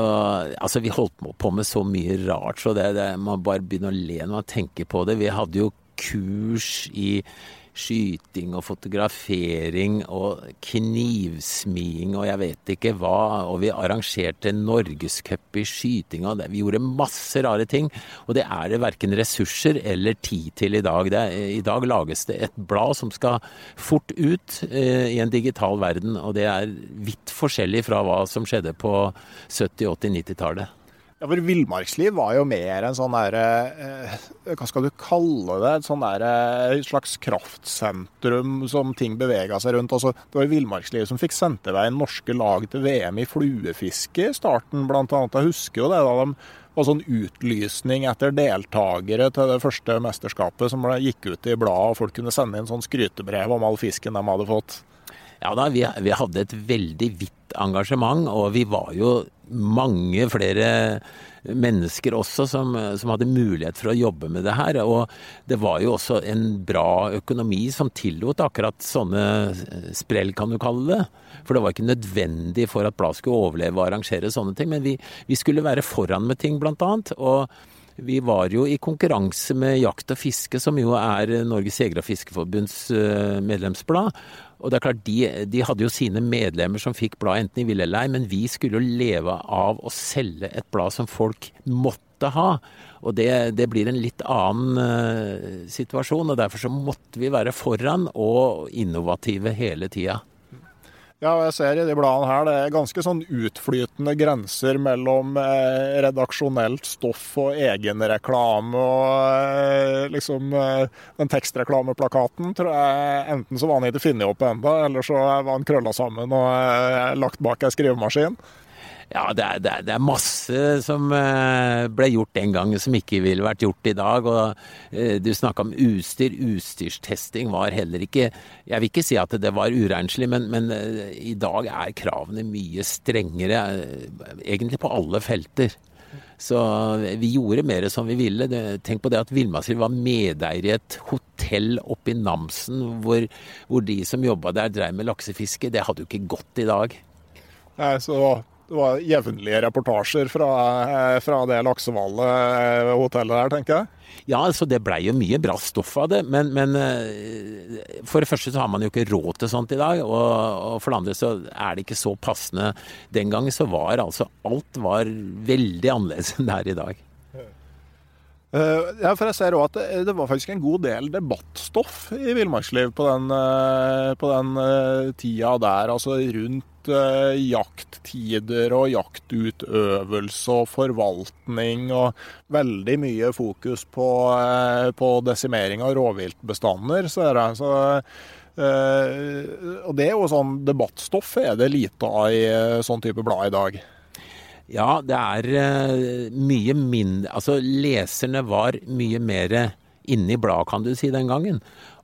altså, vi holdt på med så mye rart, så det, det, man bare begynner å le når man tenker på det. Vi hadde jo kurs i skyting og fotografering og knivsmiing og jeg vet ikke hva. Og vi arrangerte norgescup i skyting og vi gjorde masse rare ting. Og det er det verken ressurser eller tid til i dag. Er, I dag lages det et blad som skal fort ut eh, i en digital verden, og det er vidt forskjellig fra hva som skjedde på 70-, 80-, 90-tallet. Ja, for Villmarksliv var jo mer en sånn derre eh, Hva skal du kalle det? Et sånn derre eh, slags kraftsentrum som ting bevega seg rundt. Altså, det var Villmarksliv som fikk sendt i vei norske lag til VM i fluefiske i starten, annet. Jeg husker jo det da de var sånn utlysning etter deltakere til det første mesterskapet som gikk ut i bladet, og folk kunne sende inn sånn skrytebrev om all fisken de hadde fått. Ja da, vi, vi hadde et veldig vidt engasjement, og vi var jo mange flere mennesker også som, som, hadde mulighet for å jobbe med det her. Og det var jo også en bra økonomi som tillot akkurat sånne sprell, kan du kalle det. For det var ikke nødvendig for at bladet skulle overleve og arrangere sånne ting. Men vi, vi skulle være foran med ting, blant annet. Og vi var jo i konkurranse med Jakt og fiske, som jo er Norges Jeger- og Fiskerforbunds eh, medlemsblad. Og det er klart, de, de, hadde jo sine medlemmer som fikk blad enten de ville eller ei, men vi skulle jo leve av å selge et blad som folk måtte ha. Og det, det blir en litt annen uh, situasjon, og derfor så måtte vi være foran og innovative hele tida. Ja, og jeg ser i de bladene her det er ganske sånn utflytende grenser mellom eh, redaksjonelt stoff og egenreklame. Og eh, liksom eh, den tekstreklameplakaten tror jeg enten så var han ikke funnet opp ennå, eller så var han krølla sammen og eh, lagt bak ei skrivemaskin. Ja, det er, det, er, det er, masse som eh, ble gjort den gangen som ikke ville vært gjort i dag. Og eh, du snakka om utstyr. Utstyrstesting var heller ikke Jeg vil ikke si at det var urenslig, men, men eh, i dag er kravene mye strengere. Egentlig på alle felter. Så vi gjorde mer som vi ville. Tenk på det at Villmarksliv var medeier i et hotell oppe i Namsen, hvor, hvor de som jobba der drev med laksefiske. Det hadde jo ikke gått i dag. Nei, så det var jevnlige reportasjer fra, fra det laksehvalhotellet der, tenker jeg. Ja, altså det blei jo mye bra stoff av det, men, men, eh, for det første så har man jo ikke råd til sånt i dag. Og, og, for det andre så er det ikke så passende. Den gangen så var altså alt var veldig annerledes <laughs> enn det er i dag. Uh, ja, for jeg ser også at det, det, var faktisk en god del debattstoff i Villmarksliv på uh, på den uh, tida der. Altså rundt jakttider og jaktutøvelse og forvaltning og veldig mye fokus på, på desimering av rovviltbestander, ser jeg. Så, og det er jo sånn debattstoff er det lite av i sånn type blad i dag. Ja, det er uh, mye mindre Altså, leserne var mye mer inne i bladet, kan du si, den gangen.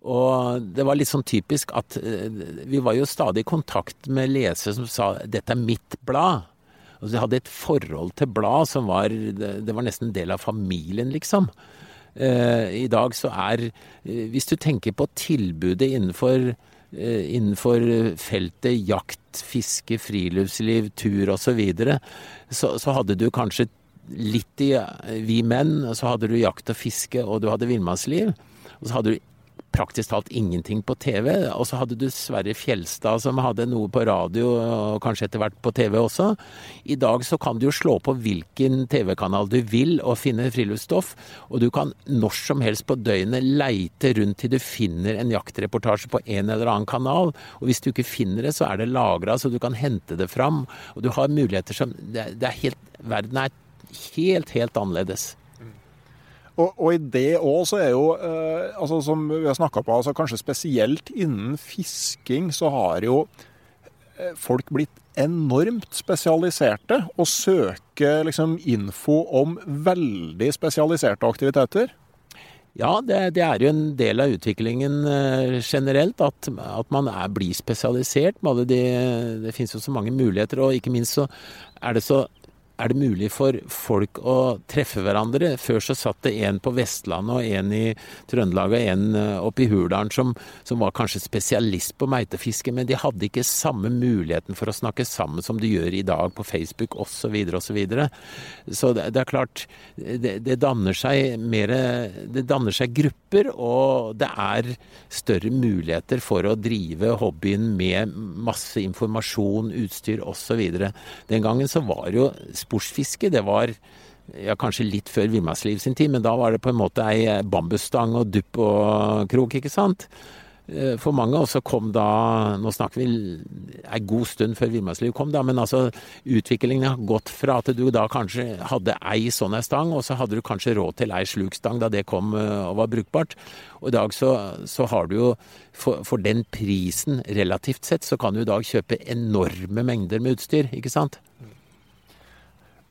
Og det var litt sånn typisk at eh, vi var jo stadig i kontakt med lesere som sa 'dette er mitt blad'. Altså, jeg hadde et forhold til blad som var Det var nesten en del av familien, liksom. Eh, I dag så er Hvis du tenker på tilbudet innenfor, innenfor feltet jakt, fiske, friluftsliv, tur osv., så, så så hadde du kanskje litt i Vi menn, så hadde du jakt og fiske, og du hadde villmannsliv. Og så hadde du praktisk talt ingenting på TV. Og så hadde du Sverre Fjelstad som hadde noe på radio, og kanskje etter hvert på TV også. I dag så kan du jo slå på hvilken TV-kanal du vil og finne friluftsstoff. Og du kan når som helst på døgnet leite rundt til du finner en jaktreportasje på en eller annen kanal. Og hvis du ikke finner det, så er det lagra, så du kan hente det fram. Og du har muligheter som det, er helt, Verden er helt, helt annerledes. Og, og, i det òg så er jo, eh, altså som vi har snakka på, altså kanskje spesielt innen fisking, så har jo eh, folk blitt enormt spesialiserte og søker liksom info om veldig spesialiserte aktiviteter. Ja, det, det, er jo en del av utviklingen uh, generelt, at, at man er, blir spesialisert. Det, det finnes jo så mange muligheter, og ikke minst så er det så er det mulig for folk å treffe hverandre. Før så satt det en på Vestlandet og en i Trøndelag og en eh, oppe i Hurdalen som, som, var kanskje spesialist på meitefiske, men de hadde ikke samme muligheten for å snakke sammen som de gjør i dag på Facebook osv. Så, videre, og så, så det, det er klart, det, det, danner seg mer Det danner seg grupper, og det er større muligheter for å drive hobbyen med masse informasjon, utstyr osv. Den gangen så var jo sportsfiske, det var ja, kanskje litt før villmarksliv sin tid, men da var det på en måte ei bambusstang og dupp og krok, ikke sant. Eh, for mange, og så kom da Nå snakker vi ei god stund før villmarksliv kom, da, men altså utviklingen har gått fra at du da kanskje hadde ei sånn ei stang, og så hadde du kanskje råd til ei slukstang da det kom eh, og var brukbart. Og i dag så, så har du jo for, for, den prisen relativt sett, så kan du i dag kjøpe enorme mengder med utstyr, ikke sant.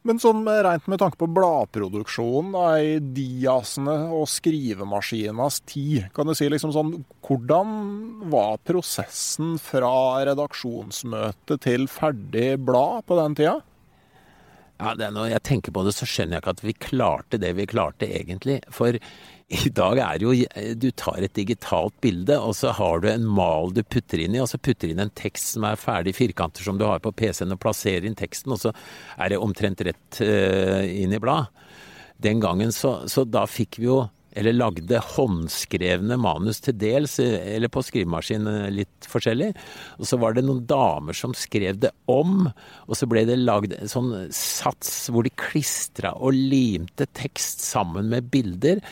Men sånn rent med tanke på bladproduksjonen da, i diasene og skrivemaskinas tid, kan du si liksom sånn Hvordan var prosessen fra redaksjonsmøte til ferdig blad på den tida? Ja, det, Når jeg tenker på det, så skjønner jeg ikke at vi klarte det vi klarte egentlig. For <laughs> i dag er det jo Du tar et digitalt bilde, og så har du en mal du putter inn i, og så putter inn en tekst som er ferdig firkanter som du har på PC-en, og plasserer inn teksten, og så er det omtrent rett uh, inn i blad. Den gangen så, så da fikk vi jo eller lagde håndskrevne manus til dels, eller på skrivemaskin litt forskjellig. Og så var det noen damer som skrev det om, og så ble det lagd en sånn sats hvor de klistra og limte tekst sammen med bilder.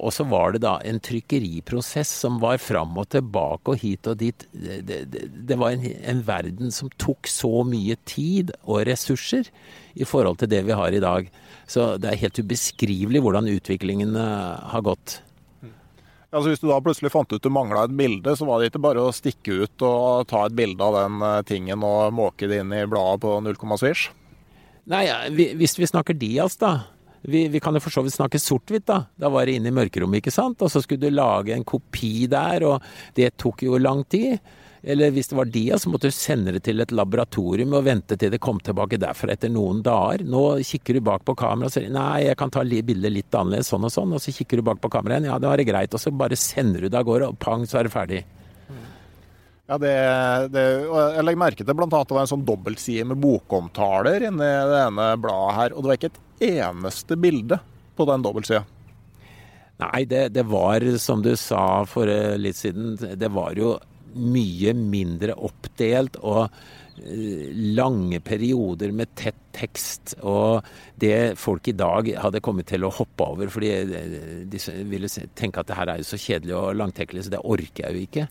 Og så var det da en trykkeriprosess som var fram og tilbake og hit og dit. Det, det, det var en, en, verden som tok så mye tid og ressurser i forhold til det vi har i dag. Så det er helt ubeskrivelig hvordan utviklingen uh, har gått. Altså Hvis du da plutselig fant ut du mangla et bilde, så var det ikke bare å stikke ut og ta et bilde av den eh, tingen og måke det inn i bladet på 0, svisj? Nei, hvis vi snakker Dias, da vi, vi, kan jo for så vidt snakke sort-hvitt, da. Da var det inne i mørkerommet, ikke sant. Og så skulle du lage en kopi der, og det tok jo lang tid. Eller hvis det var dia, så måtte du sende det til et laboratorium og vente til det kom tilbake derfra etter noen dager. Nå kikker du bak på kameraet og sier nei, jeg kan ta bildet litt annerledes, sånn og sånn. Og så kikker du bak på kameraet igjen, ja det var greit. Og så bare sender du det av gårde, og pang, så er det ferdig. Ja, det, det, Jeg legger merke til bl.a. det var en sånn dobbeltside med bokomtaler inni det ene bladet her. Og det var ikke et eneste bilde på den dobbeltsida. Nei, det, det, var, som du sa for litt siden, det var jo mye mindre oppdelt og eh, lange perioder med tett tekst. Og det folk i dag hadde kommet til å hoppe over, fordi de ville tenke at det her er jo så kjedelig og langtekkelig, så det orker jeg jo ikke.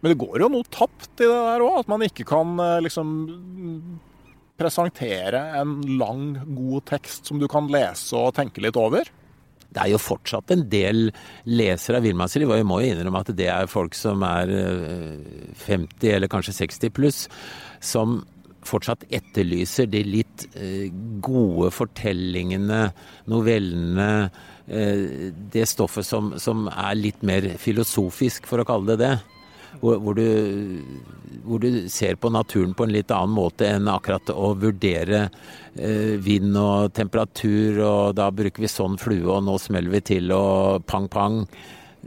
Men det går jo noe tapt i det der òg, at man ikke kan eh, liksom presentere en lang, god tekst som du kan lese og tenke litt over? Det er jo fortsatt en del lesere av villmannsliv, og vi må jo innrømme at det er folk som er 50 eh, eller kanskje 60 pluss, som fortsatt etterlyser de litt eh, gode fortellingene, novellene, eh, det stoffet som, som, er litt mer filosofisk, for å kalle det det. Hvor, hvor, du, hvor, du, ser på naturen på en litt annen måte enn akkurat å vurdere eh, vind og temperatur, og da bruker vi sånn flue, og nå smeller vi til, og pang, pang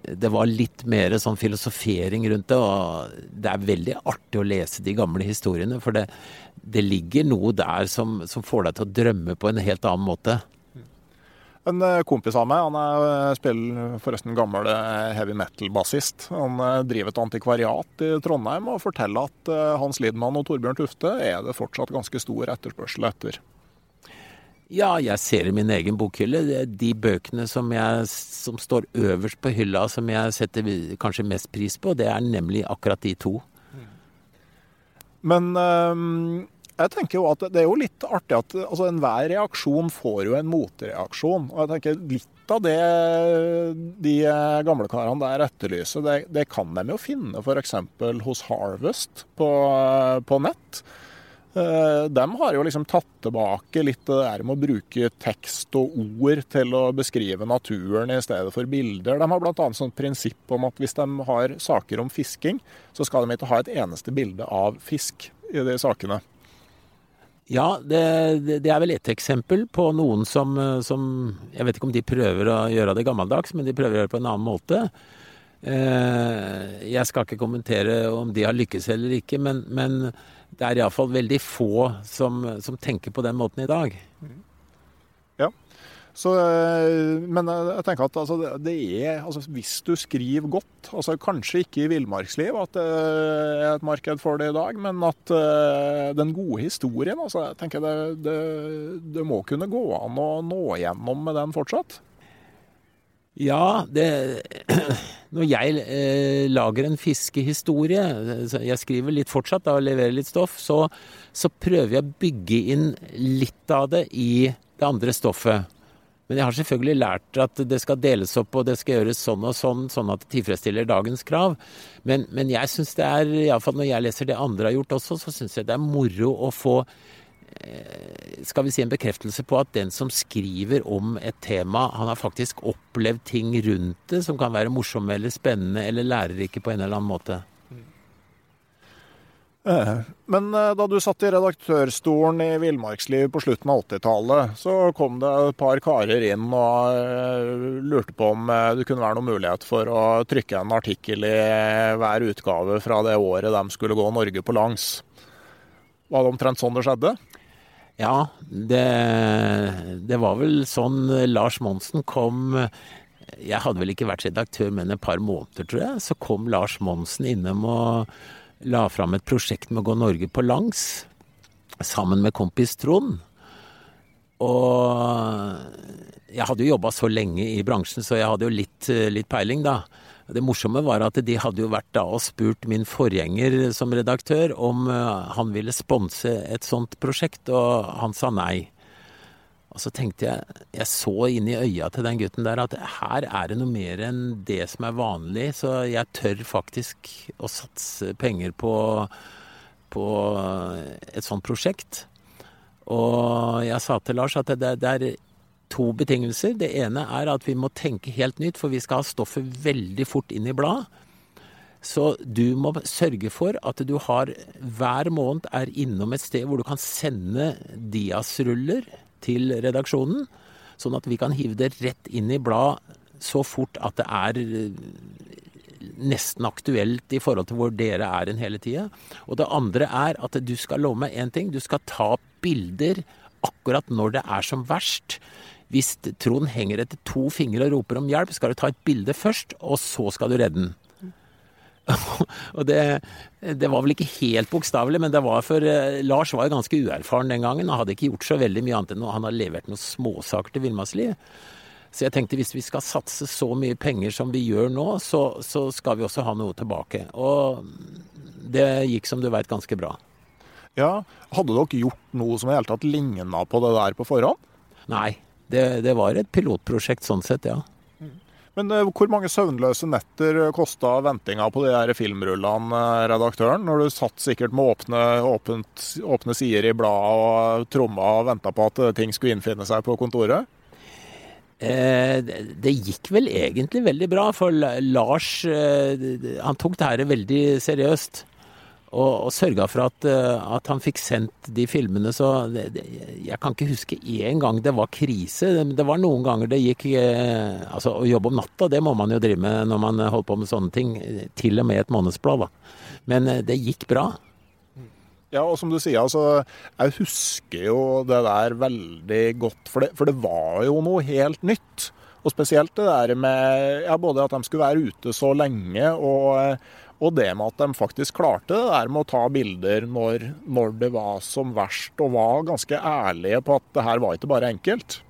det var litt mer sånn filosofering rundt det. Og det er veldig artig å lese de gamle historiene, for det, det ligger noe der som, som, får deg til å drømme på en helt annen måte. En eh, kompis av meg, han er, eh, spiller forresten gammel eh, heavy metal-bassist. Han driver et antikvariat i Trondheim og forteller at Hans Lidman og Torbjørn Tufte er det fortsatt ganske stor etterspørsel etter. Ja, jeg ser i min egen bokhylle. De bøkene som, jeg, som står øverst på hylla, som jeg setter kanskje mest pris på, det er nemlig akkurat de to. Men um, jeg tenker jo at det er jo litt artig at altså, enhver reaksjon får jo en motreaksjon. Og jeg tenker litt av det de gamle karene der etterlyser, det, det kan de jo finne f.eks. hos Harvest på, på nett. Eh, de har jo liksom tatt tilbake litt det der med å bruke tekst og ord til å beskrive naturen i stedet for bilder. De har bl.a. sånn prinsipp om at hvis de har saker om fisking, så skal de ikke ha et eneste bilde av fisk i de sakene. Ja, det, det er vel ett eksempel på noen som, som, Jeg vet ikke om de prøver å gjøre det gammeldags, men de prøver å gjøre det på en annen måte. Eh, jeg skal ikke kommentere om de har lykkes eller ikke, men, men det er iallfall veldig få som, som, tenker på den måten i dag. Så, eh, men jeg tenker at altså, det er altså, Hvis du skriver godt, altså kanskje ikke i villmarksliv at det er et marked for det i dag, men at uh, den gode historien altså, jeg tenker det, det, det må kunne gå an å nå gjennom med den fortsatt? Ja, det <clears throat> Når jeg eh, lager en fiskehistorie, jeg skriver litt fortsatt da, og leverer litt stoff, så, så, prøver jeg å bygge inn litt av det i det andre stoffet. Men jeg har selvfølgelig lært at det skal deles opp og det skal gjøres sånn og sånn, sånn at det tilfredsstiller dagens krav. Men, men jeg syns det er, iallfall når jeg leser det andre har gjort også, så syns jeg det er moro å få Eh, skal vi si en bekreftelse på at den som skriver om et tema, han har faktisk opplevd ting rundt det som kan være morsomme eller spennende eller lærerike på en eller annen måte. Eh, men eh, da du satt i redaktørstolen i Villmarksliv på slutten av 80-tallet, så kom det et par karer inn og lurte på om det kunne være noen mulighet for å trykke en artikkel i hver utgave fra det året de skulle gå Norge på langs. Var det omtrent sånn det skjedde? Ja, det, det, var vel sånn Lars Monsen kom Jeg hadde vel ikke vært redaktør, men et par måneder, tror jeg. Så kom Lars Monsen innom og la fram et prosjekt med å gå Norge på langs. Sammen med kompis Trond. Og jeg hadde jo jobba så lenge i bransjen, så jeg hadde jo litt, litt peiling, da. Det morsomme var at de hadde jo vært da og spurt min forgjenger som redaktør om eh, han ville sponse et sånt prosjekt, og han sa nei. Og så tenkte jeg, jeg så inn i øya til den gutten der at her er det noe mer enn det som er vanlig, så jeg tør faktisk å satse penger på, på et sånt prosjekt. Og jeg sa til Lars at det, det er to betingelser. Det ene er at vi må tenke helt nytt, for vi skal ha stoffet veldig fort inn i bladet. Så du må sørge for at du har hver måned er innom et sted hvor du kan sende Dias-ruller til redaksjonen, sånn at vi kan hive det rett inn i bladet så fort at det er nesten aktuelt i forhold til hvor dere er en hele tida. Og det andre er at du skal love meg én ting. Du skal ta bilder akkurat når det er som verst. Hvis Trond henger etter to fingre og roper om hjelp, skal du ta et bilde først, og så skal du redde den. Og det, det, var vel ikke helt bokstavelig, men det var for uh, Lars var jo ganske uerfaren den gangen. Han hadde ikke gjort så veldig mye annet enn han har levert noen småsaker til villmarksliv. Så jeg tenkte hvis vi skal satse så mye penger som vi gjør nå, så, så skal vi også ha noe tilbake. Og det gikk som du veit ganske bra. Ja, Hadde dere gjort noe som i hele tatt ligna på det der på forhånd? Nei, det, det, var et pilotprosjekt sånn sett, ja. Men uh, hvor mange søvnløse netter kosta ventinga på de der filmrullene, redaktøren? Når du satt sikkert med åpne, åpent, åpne sider i bladet og tromma og venta på at ting skulle innfinne seg på kontoret? Eh, det gikk vel egentlig veldig bra, for Lars han tok det her veldig seriøst og, og sørga for at, eh, at, han fikk sendt de filmene. Så det, det, jeg kan ikke huske én gang det var krise. Det, var noen ganger det gikk eh, Altså å jobbe om natta, det må man jo drive med når man holder på med sånne ting. Til og med et månedsblad, da. Men eh, det gikk bra. Ja, og som du sier, altså, jeg husker jo det der veldig godt. For det, for det var jo noe helt nytt. Og spesielt det der med ja, både at de skulle være ute så lenge, og og det med at de faktisk klarte det der med å ta bilder når, når det var som verst, og var ganske ærlige på at det her var ikke bare enkelt.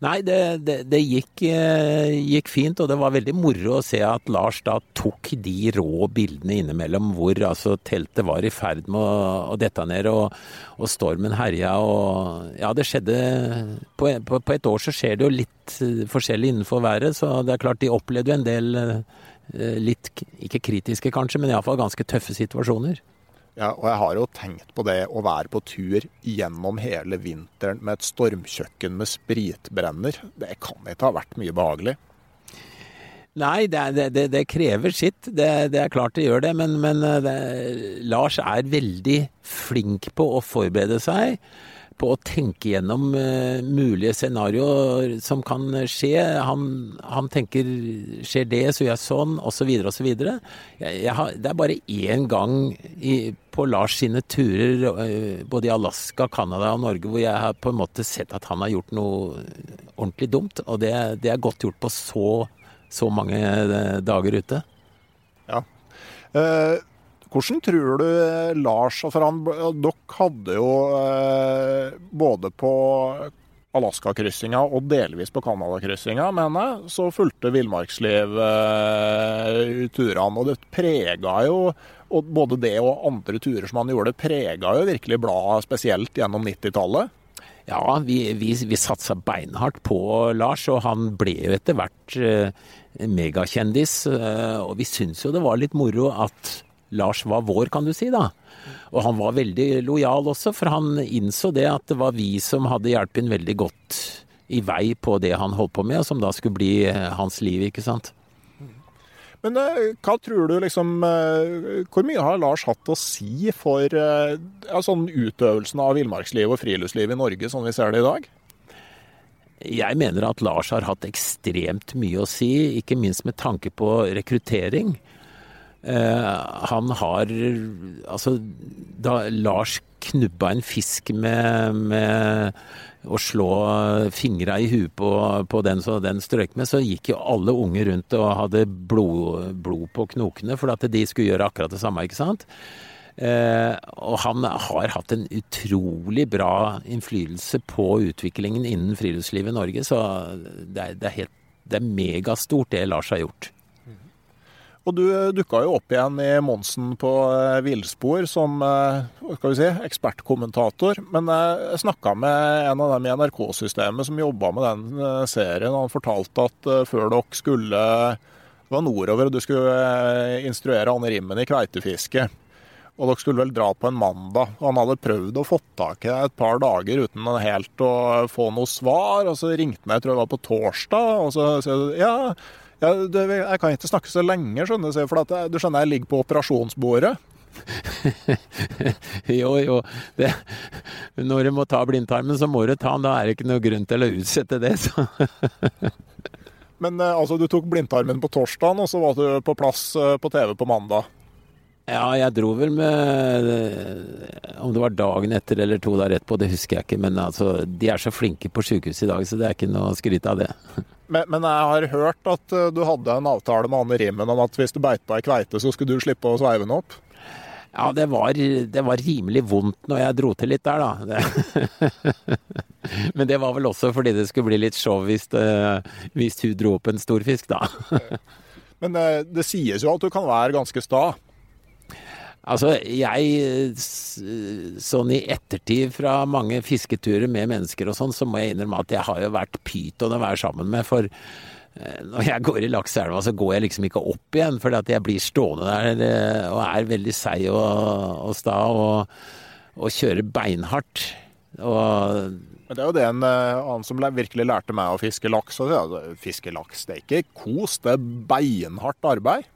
Nei, det, det, det gikk, eh, gikk, fint, og det var veldig moro å se at Lars da tok de rå bildene innimellom hvor altså teltet var i ferd med å, å ned, og, og, stormen herja og Ja, det skjedde på, på, på, et år så skjer det jo litt eh, forskjellig innenfor været, så det er klart de opplevde jo en del Eh, litt, ikke kritiske kanskje, men iallfall ganske tøffe situasjoner. Ja, og jeg har jo tenkt på det å være på tur gjennom hele vinteren med et stormkjøkken med spritbrenner. Det kan ikke ha vært mye behagelig. Nei, det, det, det krever sitt. Det, det, er klart det gjør det. Men, men Lars er veldig flink på å forberede seg på å tenke gjennom uh, mulige scenarioer som kan skje. Han, han, tenker skjer det, så gjør jeg sånn, osv., osv. Det er bare én gang i, på Lars sine turer, uh, både i Alaska, Canada og Norge, hvor jeg har på en måte sett at han har gjort noe ordentlig dumt. Og det, det er godt gjort på så, så mange uh, dager ute. Ja. Uh, hvordan tror du eh, Lars og for han, Dere hadde jo eh, både på Alaska-kryssinga og delvis på Canada-kryssinga, mener jeg, så fulgte villmarksliv eh, turene. Og det prega jo og Både det og andre turer som han gjorde, prega jo virkelig bladet, spesielt gjennom 90-tallet. Ja, vi, vi, vi satsa beinhardt på Lars, og han ble jo etter hvert eh, megakjendis. Eh, og vi syns jo det var litt moro at Lars var vår, kan du si, da. Og han var veldig lojal også, for han innså det at det var vi som hadde hjulpet ham veldig godt i vei på det han holdt på med, og som da skulle bli eh, hans liv, ikke sant. Men eh, hva tror du liksom eh, Hvor mye har Lars hatt å si for ja, sånn utøvelsen av villmarksliv og friluftsliv i Norge, sånn vi ser det i dag? Jeg mener at Lars har hatt ekstremt mye å si, ikke minst med tanke på rekruttering. Eh, han har Altså, da Lars knubba en fisk med, med å slå fingra i huet på, på, den som den strøk med, så gikk jo alle unge rundt og hadde blod, blod på knokene for at de skulle gjøre akkurat det samme, ikke sant. Eh, og han har hatt en utrolig bra innflytelse på utviklingen innen friluftslivet i Norge, så det er, det er, helt, det er megastort det Lars har gjort. Og du eh, dukka jo opp igjen i Monsen på eh, villspor som eh, si, ekspertkommentator. Men jeg snakka med en av dem i NRK-systemet som jobba med den serien. Han fortalte at før dere skulle Det var nordover, og du skulle instruere Anne Rimmen i kveitefiske. Og dere skulle vel dra på en mandag. og Han hadde prøvd å få tak i et par dager uten helt å få noe svar. Og så ringte han, jeg tror det var på torsdag, og så sa du ja, ja, det, jeg kan ikke snakke så lenge, skjønner du, for at, du skjønner jeg ligger på operasjonsbordet. <laughs> jo, jo. Det, når du må ta blindtarmen, så må du ta den. Da er det ikke noe grunn til å utsette det. <laughs> Men eh, altså, du tok blindtarmen på torsdag, og så var du på plass eh, på TV på mandag? Ja, jeg dro vel med eh, Om det var dagen etter eller to dager etterpå, det husker jeg ikke. Men altså, de er så flinke på sykehuset i dag, så det er ikke noe å skryte av det. <laughs> Men, men, jeg har hørt at eh, du hadde en avtale med Anne Rimmen om at hvis du beit på ei kveite, så skulle du slippe å sveive den opp? Ja, det var, det var, rimelig vondt når jeg dro til litt der, da. <laughs> men det var vel også fordi det skulle bli litt show hvis, det, hvis hun dro opp en stor fisk, da. <laughs> men det, eh, det sies jo at du kan være ganske sta? Altså, jeg Sånn i ettertid fra mange fisketurer med mennesker og sånn, så må jeg innrømme at jeg har jo vært pyton å være sammen med. For eh, når jeg går i lakseelva, så går jeg liksom ikke opp igjen, for jeg blir stående der eh, og er veldig seig og, og sta og, og kjører beinhardt. Og Men det er jo det en annen som virkelig lærte meg å fiske laks. Altså, fiske laks, det er ikke kos, det er beinhardt arbeid.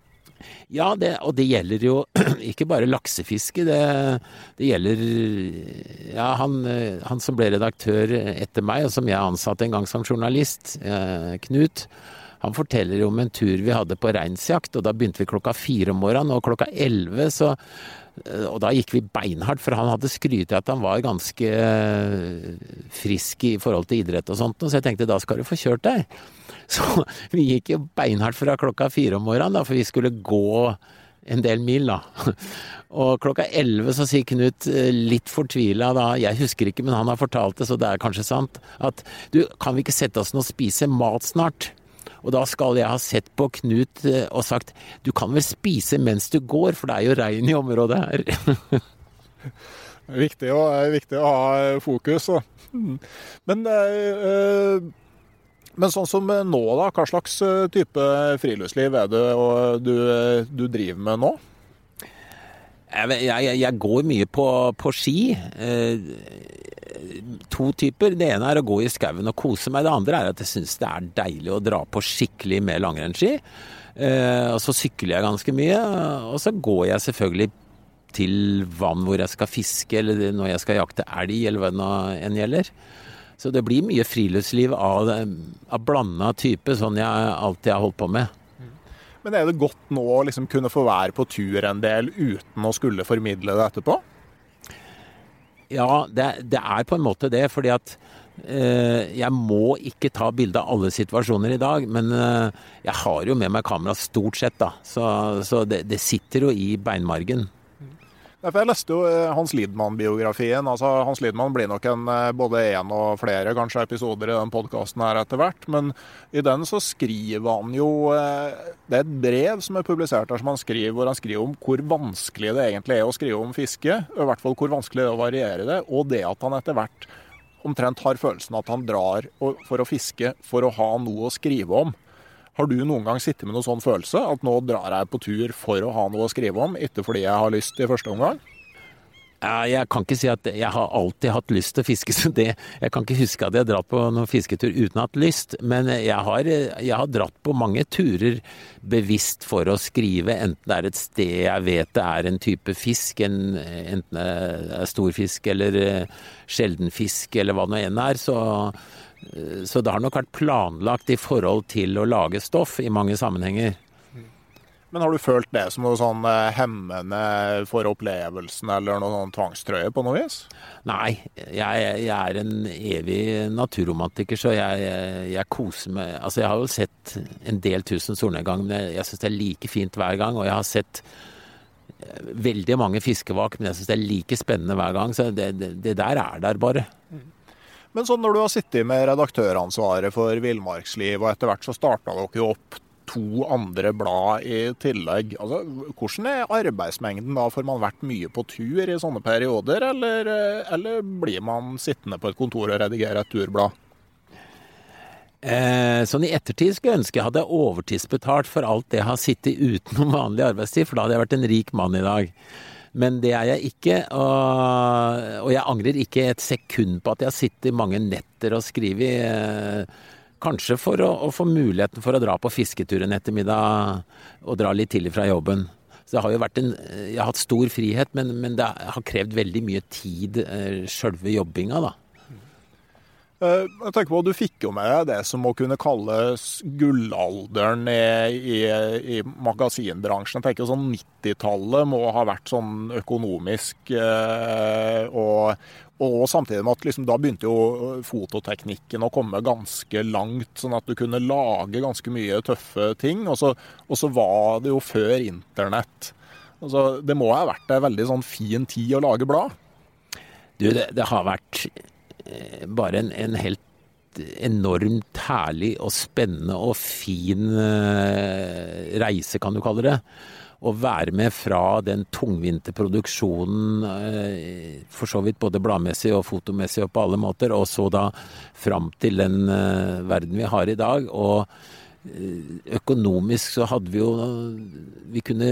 Ja, det, og det gjelder jo <clears throat> ikke bare laksefiske. Det, det gjelder Ja, han, han, som ble redaktør etter meg, og som jeg ansatte en gang som journalist, eh, Knut, han forteller om en tur vi hadde på reinsjakt, og da begynte vi klokka fire om morgenen, og klokka elleve så og da gikk vi beinhardt, for han hadde skrytt av at han var ganske eh, frisk i forhold til idrett og sånt, så jeg tenkte da skal du få kjørt deg. <laughs> Så vi gikk jo beinhardt fra klokka fire om morgenen, da, for vi skulle gå en del mil, da. <laughs> Og klokka elleve så sier Knut eh, litt fortvila da, jeg husker ikke, men han har fortalt det, så det er kanskje sant, at du, kan vi ikke sette oss ned og spise mat snart? Og da skal jeg ha sett på Knut eh, og sagt du kan vel spise mens du går, for det er jo regn i området her. det <laughs> er viktig å, er viktig å ha fokus. fokus. Men, øh, men sånn som nå, da. Hva slags type friluftsliv er det du, du driver med nå? Jeg, jeg, jeg går mye på, på ski. To typer. Det ene er å gå i skauen og kose meg. Det andre er at jeg syns det er deilig å dra på skikkelig med langrennsski. Eh, og så sykler jeg ganske mye. Og så går jeg selvfølgelig til vann hvor jeg skal fiske, eller når jeg skal jakte elg, eller hva det enn gjelder. Så det blir mye friluftsliv av, av blanda type, sånn jeg alltid har holdt på med. Men er det godt nå å liksom kunne få være på tur en del uten å skulle formidle det etterpå? Ja, det, det, er på en måte det. Fordi at eh, jeg må ikke ta bilde av alle situasjoner i dag. Men eh, jeg har jo med meg kamera stort sett, da. Så, så det, det, sitter jo i beinmargen. Jeg leste jo eh, Hans Lidman-biografien. altså Hans Lidman blir nok en, eh, både én og flere kanskje episoder i den podkasten her etter hvert. Men i den så skriver han jo eh, Det er et brev som er publisert her som han skriver, hvor han skriver om hvor vanskelig det egentlig er å skrive om fiske. I hvert fall hvor vanskelig det er å variere det. Og det at han etter hvert omtrent har følelsen at han drar for å fiske for å ha noe å skrive om. Har du noen gang sittet med noen sånn følelse? At nå drar jeg på tur for å ha noe å skrive om, ikke fordi jeg har lyst i første omgang? Jeg kan ikke si at jeg har alltid hatt lyst til å fiske, <laughs> så det Jeg kan ikke huske at jeg har dratt på noen fisketur uten å ha hatt lyst, men jeg har, jeg har, dratt på mange turer bevisst for å skrive, enten det er et sted jeg vet det er en type fisk, en, enten det er stor fisk eller eh, sjelden fisk eller hva det nå enn er, så så det har nok vært planlagt i forhold til å lage stoff i mange sammenhenger. Men har du følt det som noe sånn eh, hemmende for opplevelsen, eller noe sånn tvangstrøye på noe vis? Nei, jeg, jeg er en evig naturromantiker, så jeg, jeg, koser meg Altså, jeg har jo sett en del tusen solnedgang, men jeg, jeg syns det er like fint hver gang. Og jeg har sett eh, veldig mange fiskevak, men jeg syns det er like spennende hver gang. Så det, det, det der er der bare. Mm. Men sånn når du har sittet med redaktøransvaret for Villmarksliv, og etter hvert så starta dere jo opp to andre blad i tillegg. Altså, hvordan er arbeidsmengden da? Får man vært mye på tur i sånne perioder, eller, eller blir man sittende på et kontor og redigere et turblad? Eh, sånn i ettertid skulle jeg ønske jeg hadde overtidsbetalt for alt det jeg har sittet utenom vanlig arbeidstid, for da hadde jeg vært en rik mann i dag. Men det er jeg ikke, og, og jeg angrer ikke et sekund på at jeg har sittet mange netter og skrevet. Eh, kanskje for å, å, få muligheten for å dra på fisketur en ettermiddag og dra litt tidlig fra jobben. Så det har jo vært en Jeg har hatt stor frihet, men, men det har krevd veldig mye tid, eh, sjølve jobbinga, da. Eh, jeg tenker på, Du fikk jo med det som må kunne kalles gullalderen i, i, i magasinbransjen. Jeg tenker sånn 90-tallet må ha vært sånn økonomisk eh, og, og samtidig med at liksom, da begynte jo fototeknikken å komme ganske langt, sånn at du kunne lage ganske mye tøffe ting. Og så, og så var det jo før internett. Altså, det må ha vært en veldig sånn fin tid å lage blad? Du, det, det har vært Eh, bare en, en, helt enormt herlig og spennende og fin eh, reise, kan du kalle det. Å være med fra den tungvinte produksjonen, eh, for så vidt både bladmessig og fotomessig og på alle måter, og så da fram til den verden vi har i dag. Og økonomisk så hadde vi jo Vi kunne,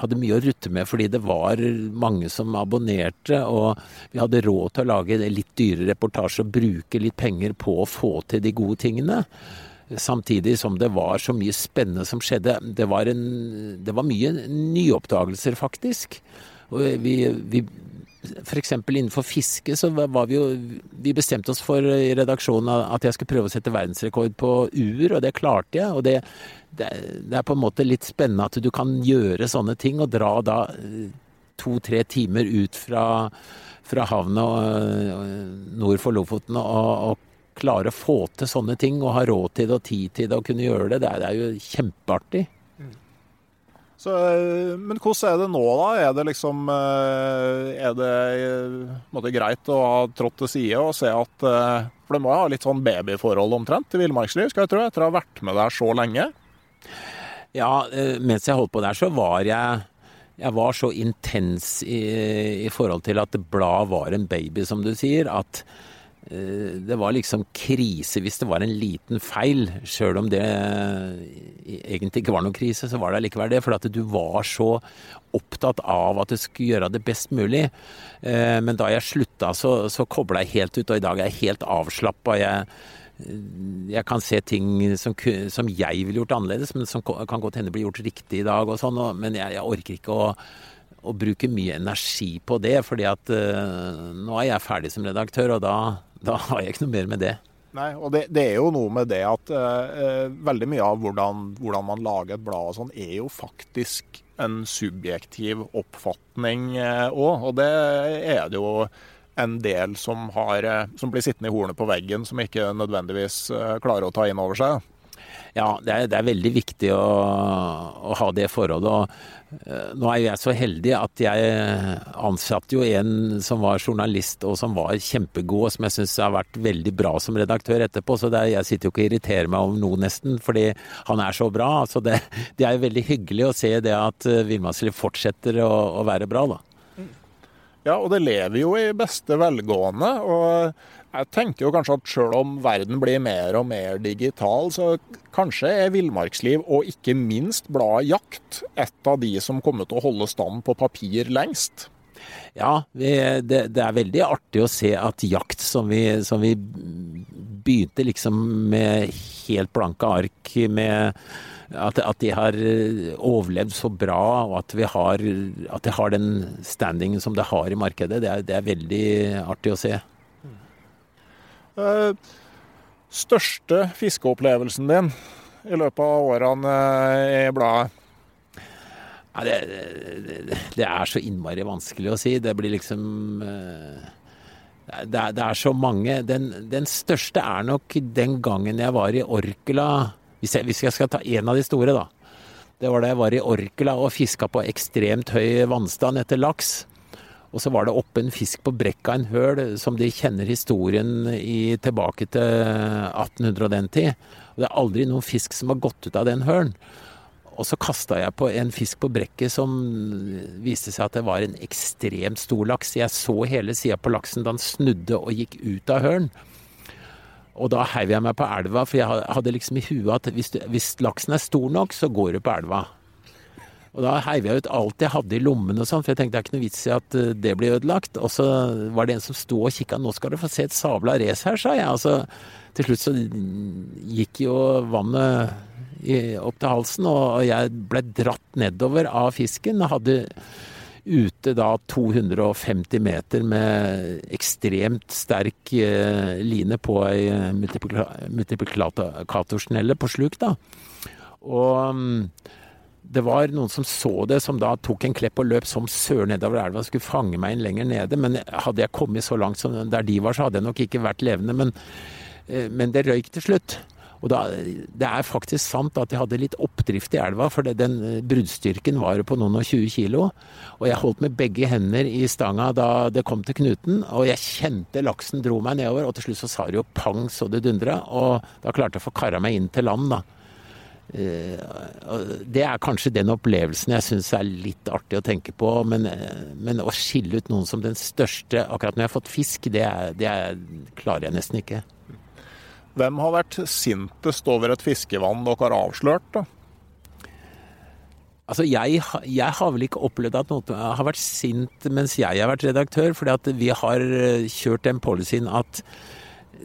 hadde mye å rutte med fordi det var mange som abonnerte, og vi hadde råd til å lage litt dyre reportasjer og bruke litt penger på å få til de gode tingene. Samtidig som det var så mye spennende som skjedde. Det var, en, det var mye nyoppdagelser, faktisk. Og vi, vi F.eks. innenfor fiske så var vi jo Vi bestemte oss for i redaksjonen at jeg skulle prøve å sette verdensrekord på ur, og det klarte jeg. Og det, det, er på en måte litt spennende at du kan gjøre sånne ting, og dra da to-tre timer ut fra, fra havna nord for Lofoten og, og, klare å få til sånne ting og ha råd til det og tid til det og kunne gjøre det. Det er, det er jo kjempeartig. Så, eh, men hvordan er det nå, da? Er det liksom eh, Er det eh, greit å ha trådt til side og se at For det må jo ha litt sånn babyforhold omtrent til villmarksliv, skal jeg tro, etter å ha vært med der så lenge? Ja, mens jeg holdt på der, så var jeg jeg var så intens i, i forhold til at bladet var en baby, som du sier, at det var liksom krise hvis det var en liten feil. Sjøl om det egentlig ikke var noen krise, så var det likevel det. For at du var så opptatt av at du skulle gjøre det best mulig. Eh, men da jeg slutta, så, så kobla jeg helt ut, og i dag er jeg helt avslappa. Jeg, jeg kan se ting som, som, jeg ville gjort annerledes, men som kan godt hende blir gjort riktig i dag og sånn. Men jeg, jeg orker ikke å å bruke mye energi på det, fordi at uh, nå er jeg ferdig som redaktør, og da, da, har jeg ikke noe mer med det. Nei, og det, det er jo noe med det at uh, veldig mye av hvordan, hvordan, man lager et blad og sånn, er jo faktisk en subjektiv oppfatning òg. Uh, og det er det jo en del som, har, som blir sittende i hornet på veggen, som ikke nødvendigvis klarer å ta inn over seg. Ja, det er, det er veldig viktig å, å, ha det forholdet. Og uh, nå er jeg så heldig at jeg ansatte jo en som var journalist og som var kjempegod, og som jeg syns har vært veldig bra som redaktør etterpå. Så er, jeg sitter jo ikke og irriterer meg over noe, nesten, fordi han er så bra. Så det, <laughs> det er veldig hyggelig å se det at Villmannsliv fortsetter å, å være bra, da. Ja, og det lever jo i beste velgående. og jeg tenker jo kanskje at selv om verden blir mer og mer digital, så kanskje er villmarksliv, og ikke minst bladet Jakt, et av de som kommer til å holde stand på papir lengst. Ja, vi, det, det, er veldig artig å se at Jakt, som vi, som vi begynte liksom med helt blanke ark med at, at, de har overlevd så bra, og at, vi har, at de har den standingen som det har i markedet. Det er, det er veldig artig å se. Eh, største fiskeopplevelsen din i løpet av årene i bladet? Ja, det, det, det, er så innmari vanskelig å si. Det blir liksom eh, Det er, det er så mange. Den, den, største er nok den gangen jeg var i Orkela. Hvis jeg, hvis jeg skal ta en av de store, da. Det var da jeg var i Orkela og fiska på ekstremt høy vannstand etter laks. Og så var det oppe en fisk på brekka, en høl, som de kjenner historien i, tilbake til 1800 og den tid. Og det er aldri noen fisk som har gått ut av den hølen. Og så kasta jeg på en fisk på brekket som viste seg at det var en ekstremt stor laks. Jeg så hele sida på laksen da den snudde og gikk ut av hølen. Og da heiv jeg meg på elva, for jeg hadde liksom i huet at hvis, hvis laksen er stor nok, så går du på elva. Og da heiv jeg ut alt jeg hadde i lommen og sånn, for jeg tenkte det er ikke noe vits i at eh, det blir ødelagt. Og så var det en som sto og kikka, nå skal du få se et sabla race her, sa jeg. Altså, til slutt så gikk jo vannet opp til halsen, og jeg ble dratt nedover av fisken. og hadde ute da 250 meter med ekstremt sterk eh, line på ei multiplikatorsnelle på sluk, da. Og mm, det var noen som så det, som da tok en klepp og løp som sør nedover elva og skulle fange meg inn lenger nede. Men hadde jeg kommet så langt som der de var, så hadde jeg nok ikke vært levende. Men, eh, men det røyk til slutt. Og da, Det er faktisk sant at jeg hadde litt oppdrift i elva, for det, den eh, bruddstyrken var på noen og 20 kilo. Og jeg holdt med begge hender i stanga da det kom til knuten, og jeg kjente laksen dro meg nedover. Og til slutt så sa det jo pang så det dundra, og da klarte jeg å få kara meg inn til land, da. Eh, det er kanskje den opplevelsen jeg syns er litt artig å tenke på, men, eh, men, å skille ut noen som den største akkurat når jeg har fått fisk, det, er, det er, klarer jeg nesten ikke. Hvem har vært sintest over et fiskevann dere har avslørt? da? Altså, jeg, jeg, har vel ikke opplevd at noen har vært sint mens jeg har vært redaktør, fordi vi har eh, kjørt den policyen at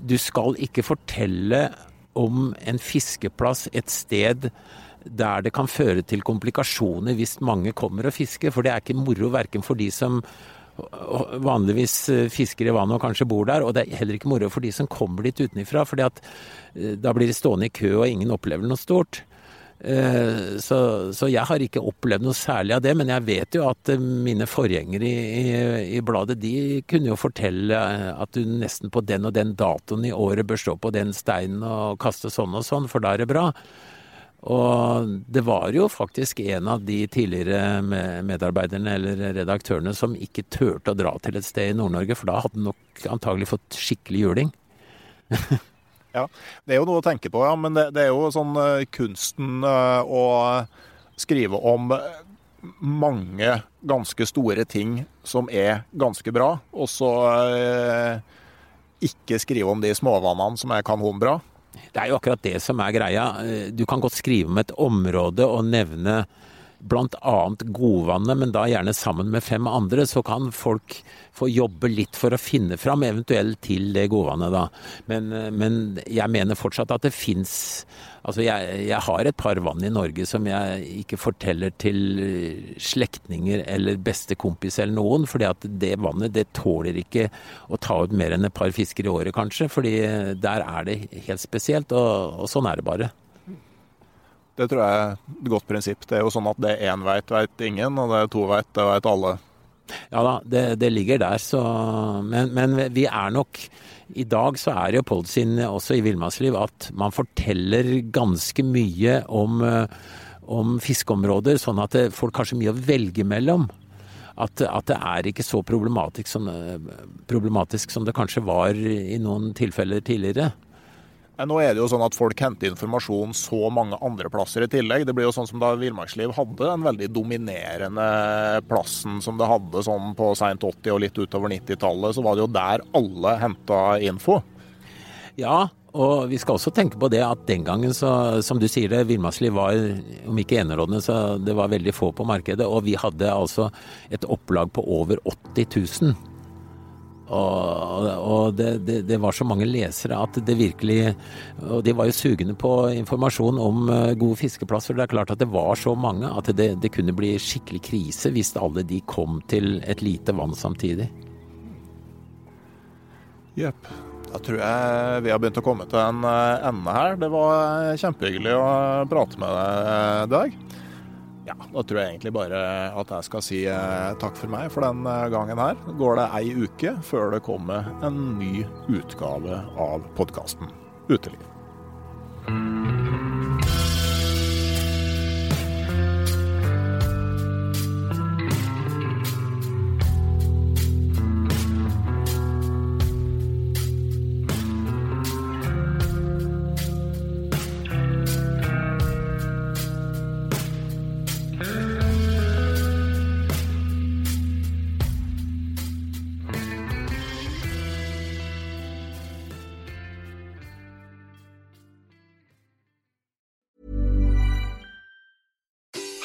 du skal ikke fortelle om en fiskeplass et sted der det kan føre til komplikasjoner hvis mange kommer og fisker. For det er ikke moro verken for de som vanligvis eh, fisker i vannet og kanskje bor der, og det er heller ikke moro for de som kommer dit utenfra. For eh, da blir de stående i kø og ingen opplever noe stort. Eh, så, så, jeg har ikke opplevd noe særlig av det, men jeg vet jo at mine forgjengere i, i, i, bladet de kunne jo fortelle at du nesten på den og den datoen i året bør stå på den steinen og kaste sånn og sånn, for da er det bra. Og det var jo faktisk en av de tidligere medarbeiderne eller redaktørene som ikke turte å dra til et sted i Nord-Norge, for da hadde han nok antagelig fått skikkelig juling. <laughs> ja, det er jo noe å tenke på, ja. Men det, det er jo sånn uh, kunsten uh, å skrive om mange ganske store ting som er ganske bra, og så uh, ikke skrive om de småvannene som er kanonbra. Det er jo akkurat det som er greia. Du kan godt skrive om et område og nevne bl.a. godvannet, men da gjerne sammen med fem andre, så kan folk få jobbe litt for å finne fram, eventuelt til det godvannet, da. Men, men jeg mener fortsatt at det fins Altså, jeg, jeg, har et par vann i Norge som jeg ikke forteller til slektninger eller bestekompis eller noen, fordi at det vannet det tåler ikke å ta ut mer enn et par fisker i året, kanskje. fordi der er det helt spesielt, og, og sånn er det bare. Det tror jeg er et godt prinsipp. Det er jo sånn at det én veit, veit ingen, og det to veit, det veit alle. Ja da, det, det ligger der, så men, men, vi er nok I dag så er jo policyen også i villmannsliv at man forteller ganske mye om, om fiskeområder, sånn at det, folk har så mye å velge mellom. At, at, det er ikke så problematisk som, problematisk som det kanskje var i noen tilfeller tidligere. Nå er det jo sånn at folk henter informasjon så mange andre plasser i tillegg. Det blir jo sånn som da Villmarksliv hadde den veldig dominerende plassen som det hadde sånn på seint 80- og litt utover 90-tallet, så var det jo der alle henta info. Ja, og vi skal også tenke på det at den gangen, så, som du sier det, Villmarksliv var om ikke enerådende, så det var veldig få på markedet. Og vi hadde altså et opplag på over 80 000. Og, og det, det, det, var så mange lesere at det virkelig Og de var jo sugne på informasjon om eh, gode fiskeplasser. Det er klart at det var så mange at det, det kunne bli skikkelig krise hvis alle de kom til et lite vann samtidig. Jepp. Da tror jeg vi har begynt å komme til en eh, ende her. Det var kjempehyggelig å prate med deg, Dag. Ja, da tror jeg egentlig bare at jeg skal si eh, takk for meg for den eh, gangen her. Går det ei uke før det kommer en ny utgave av podkasten Uteliv.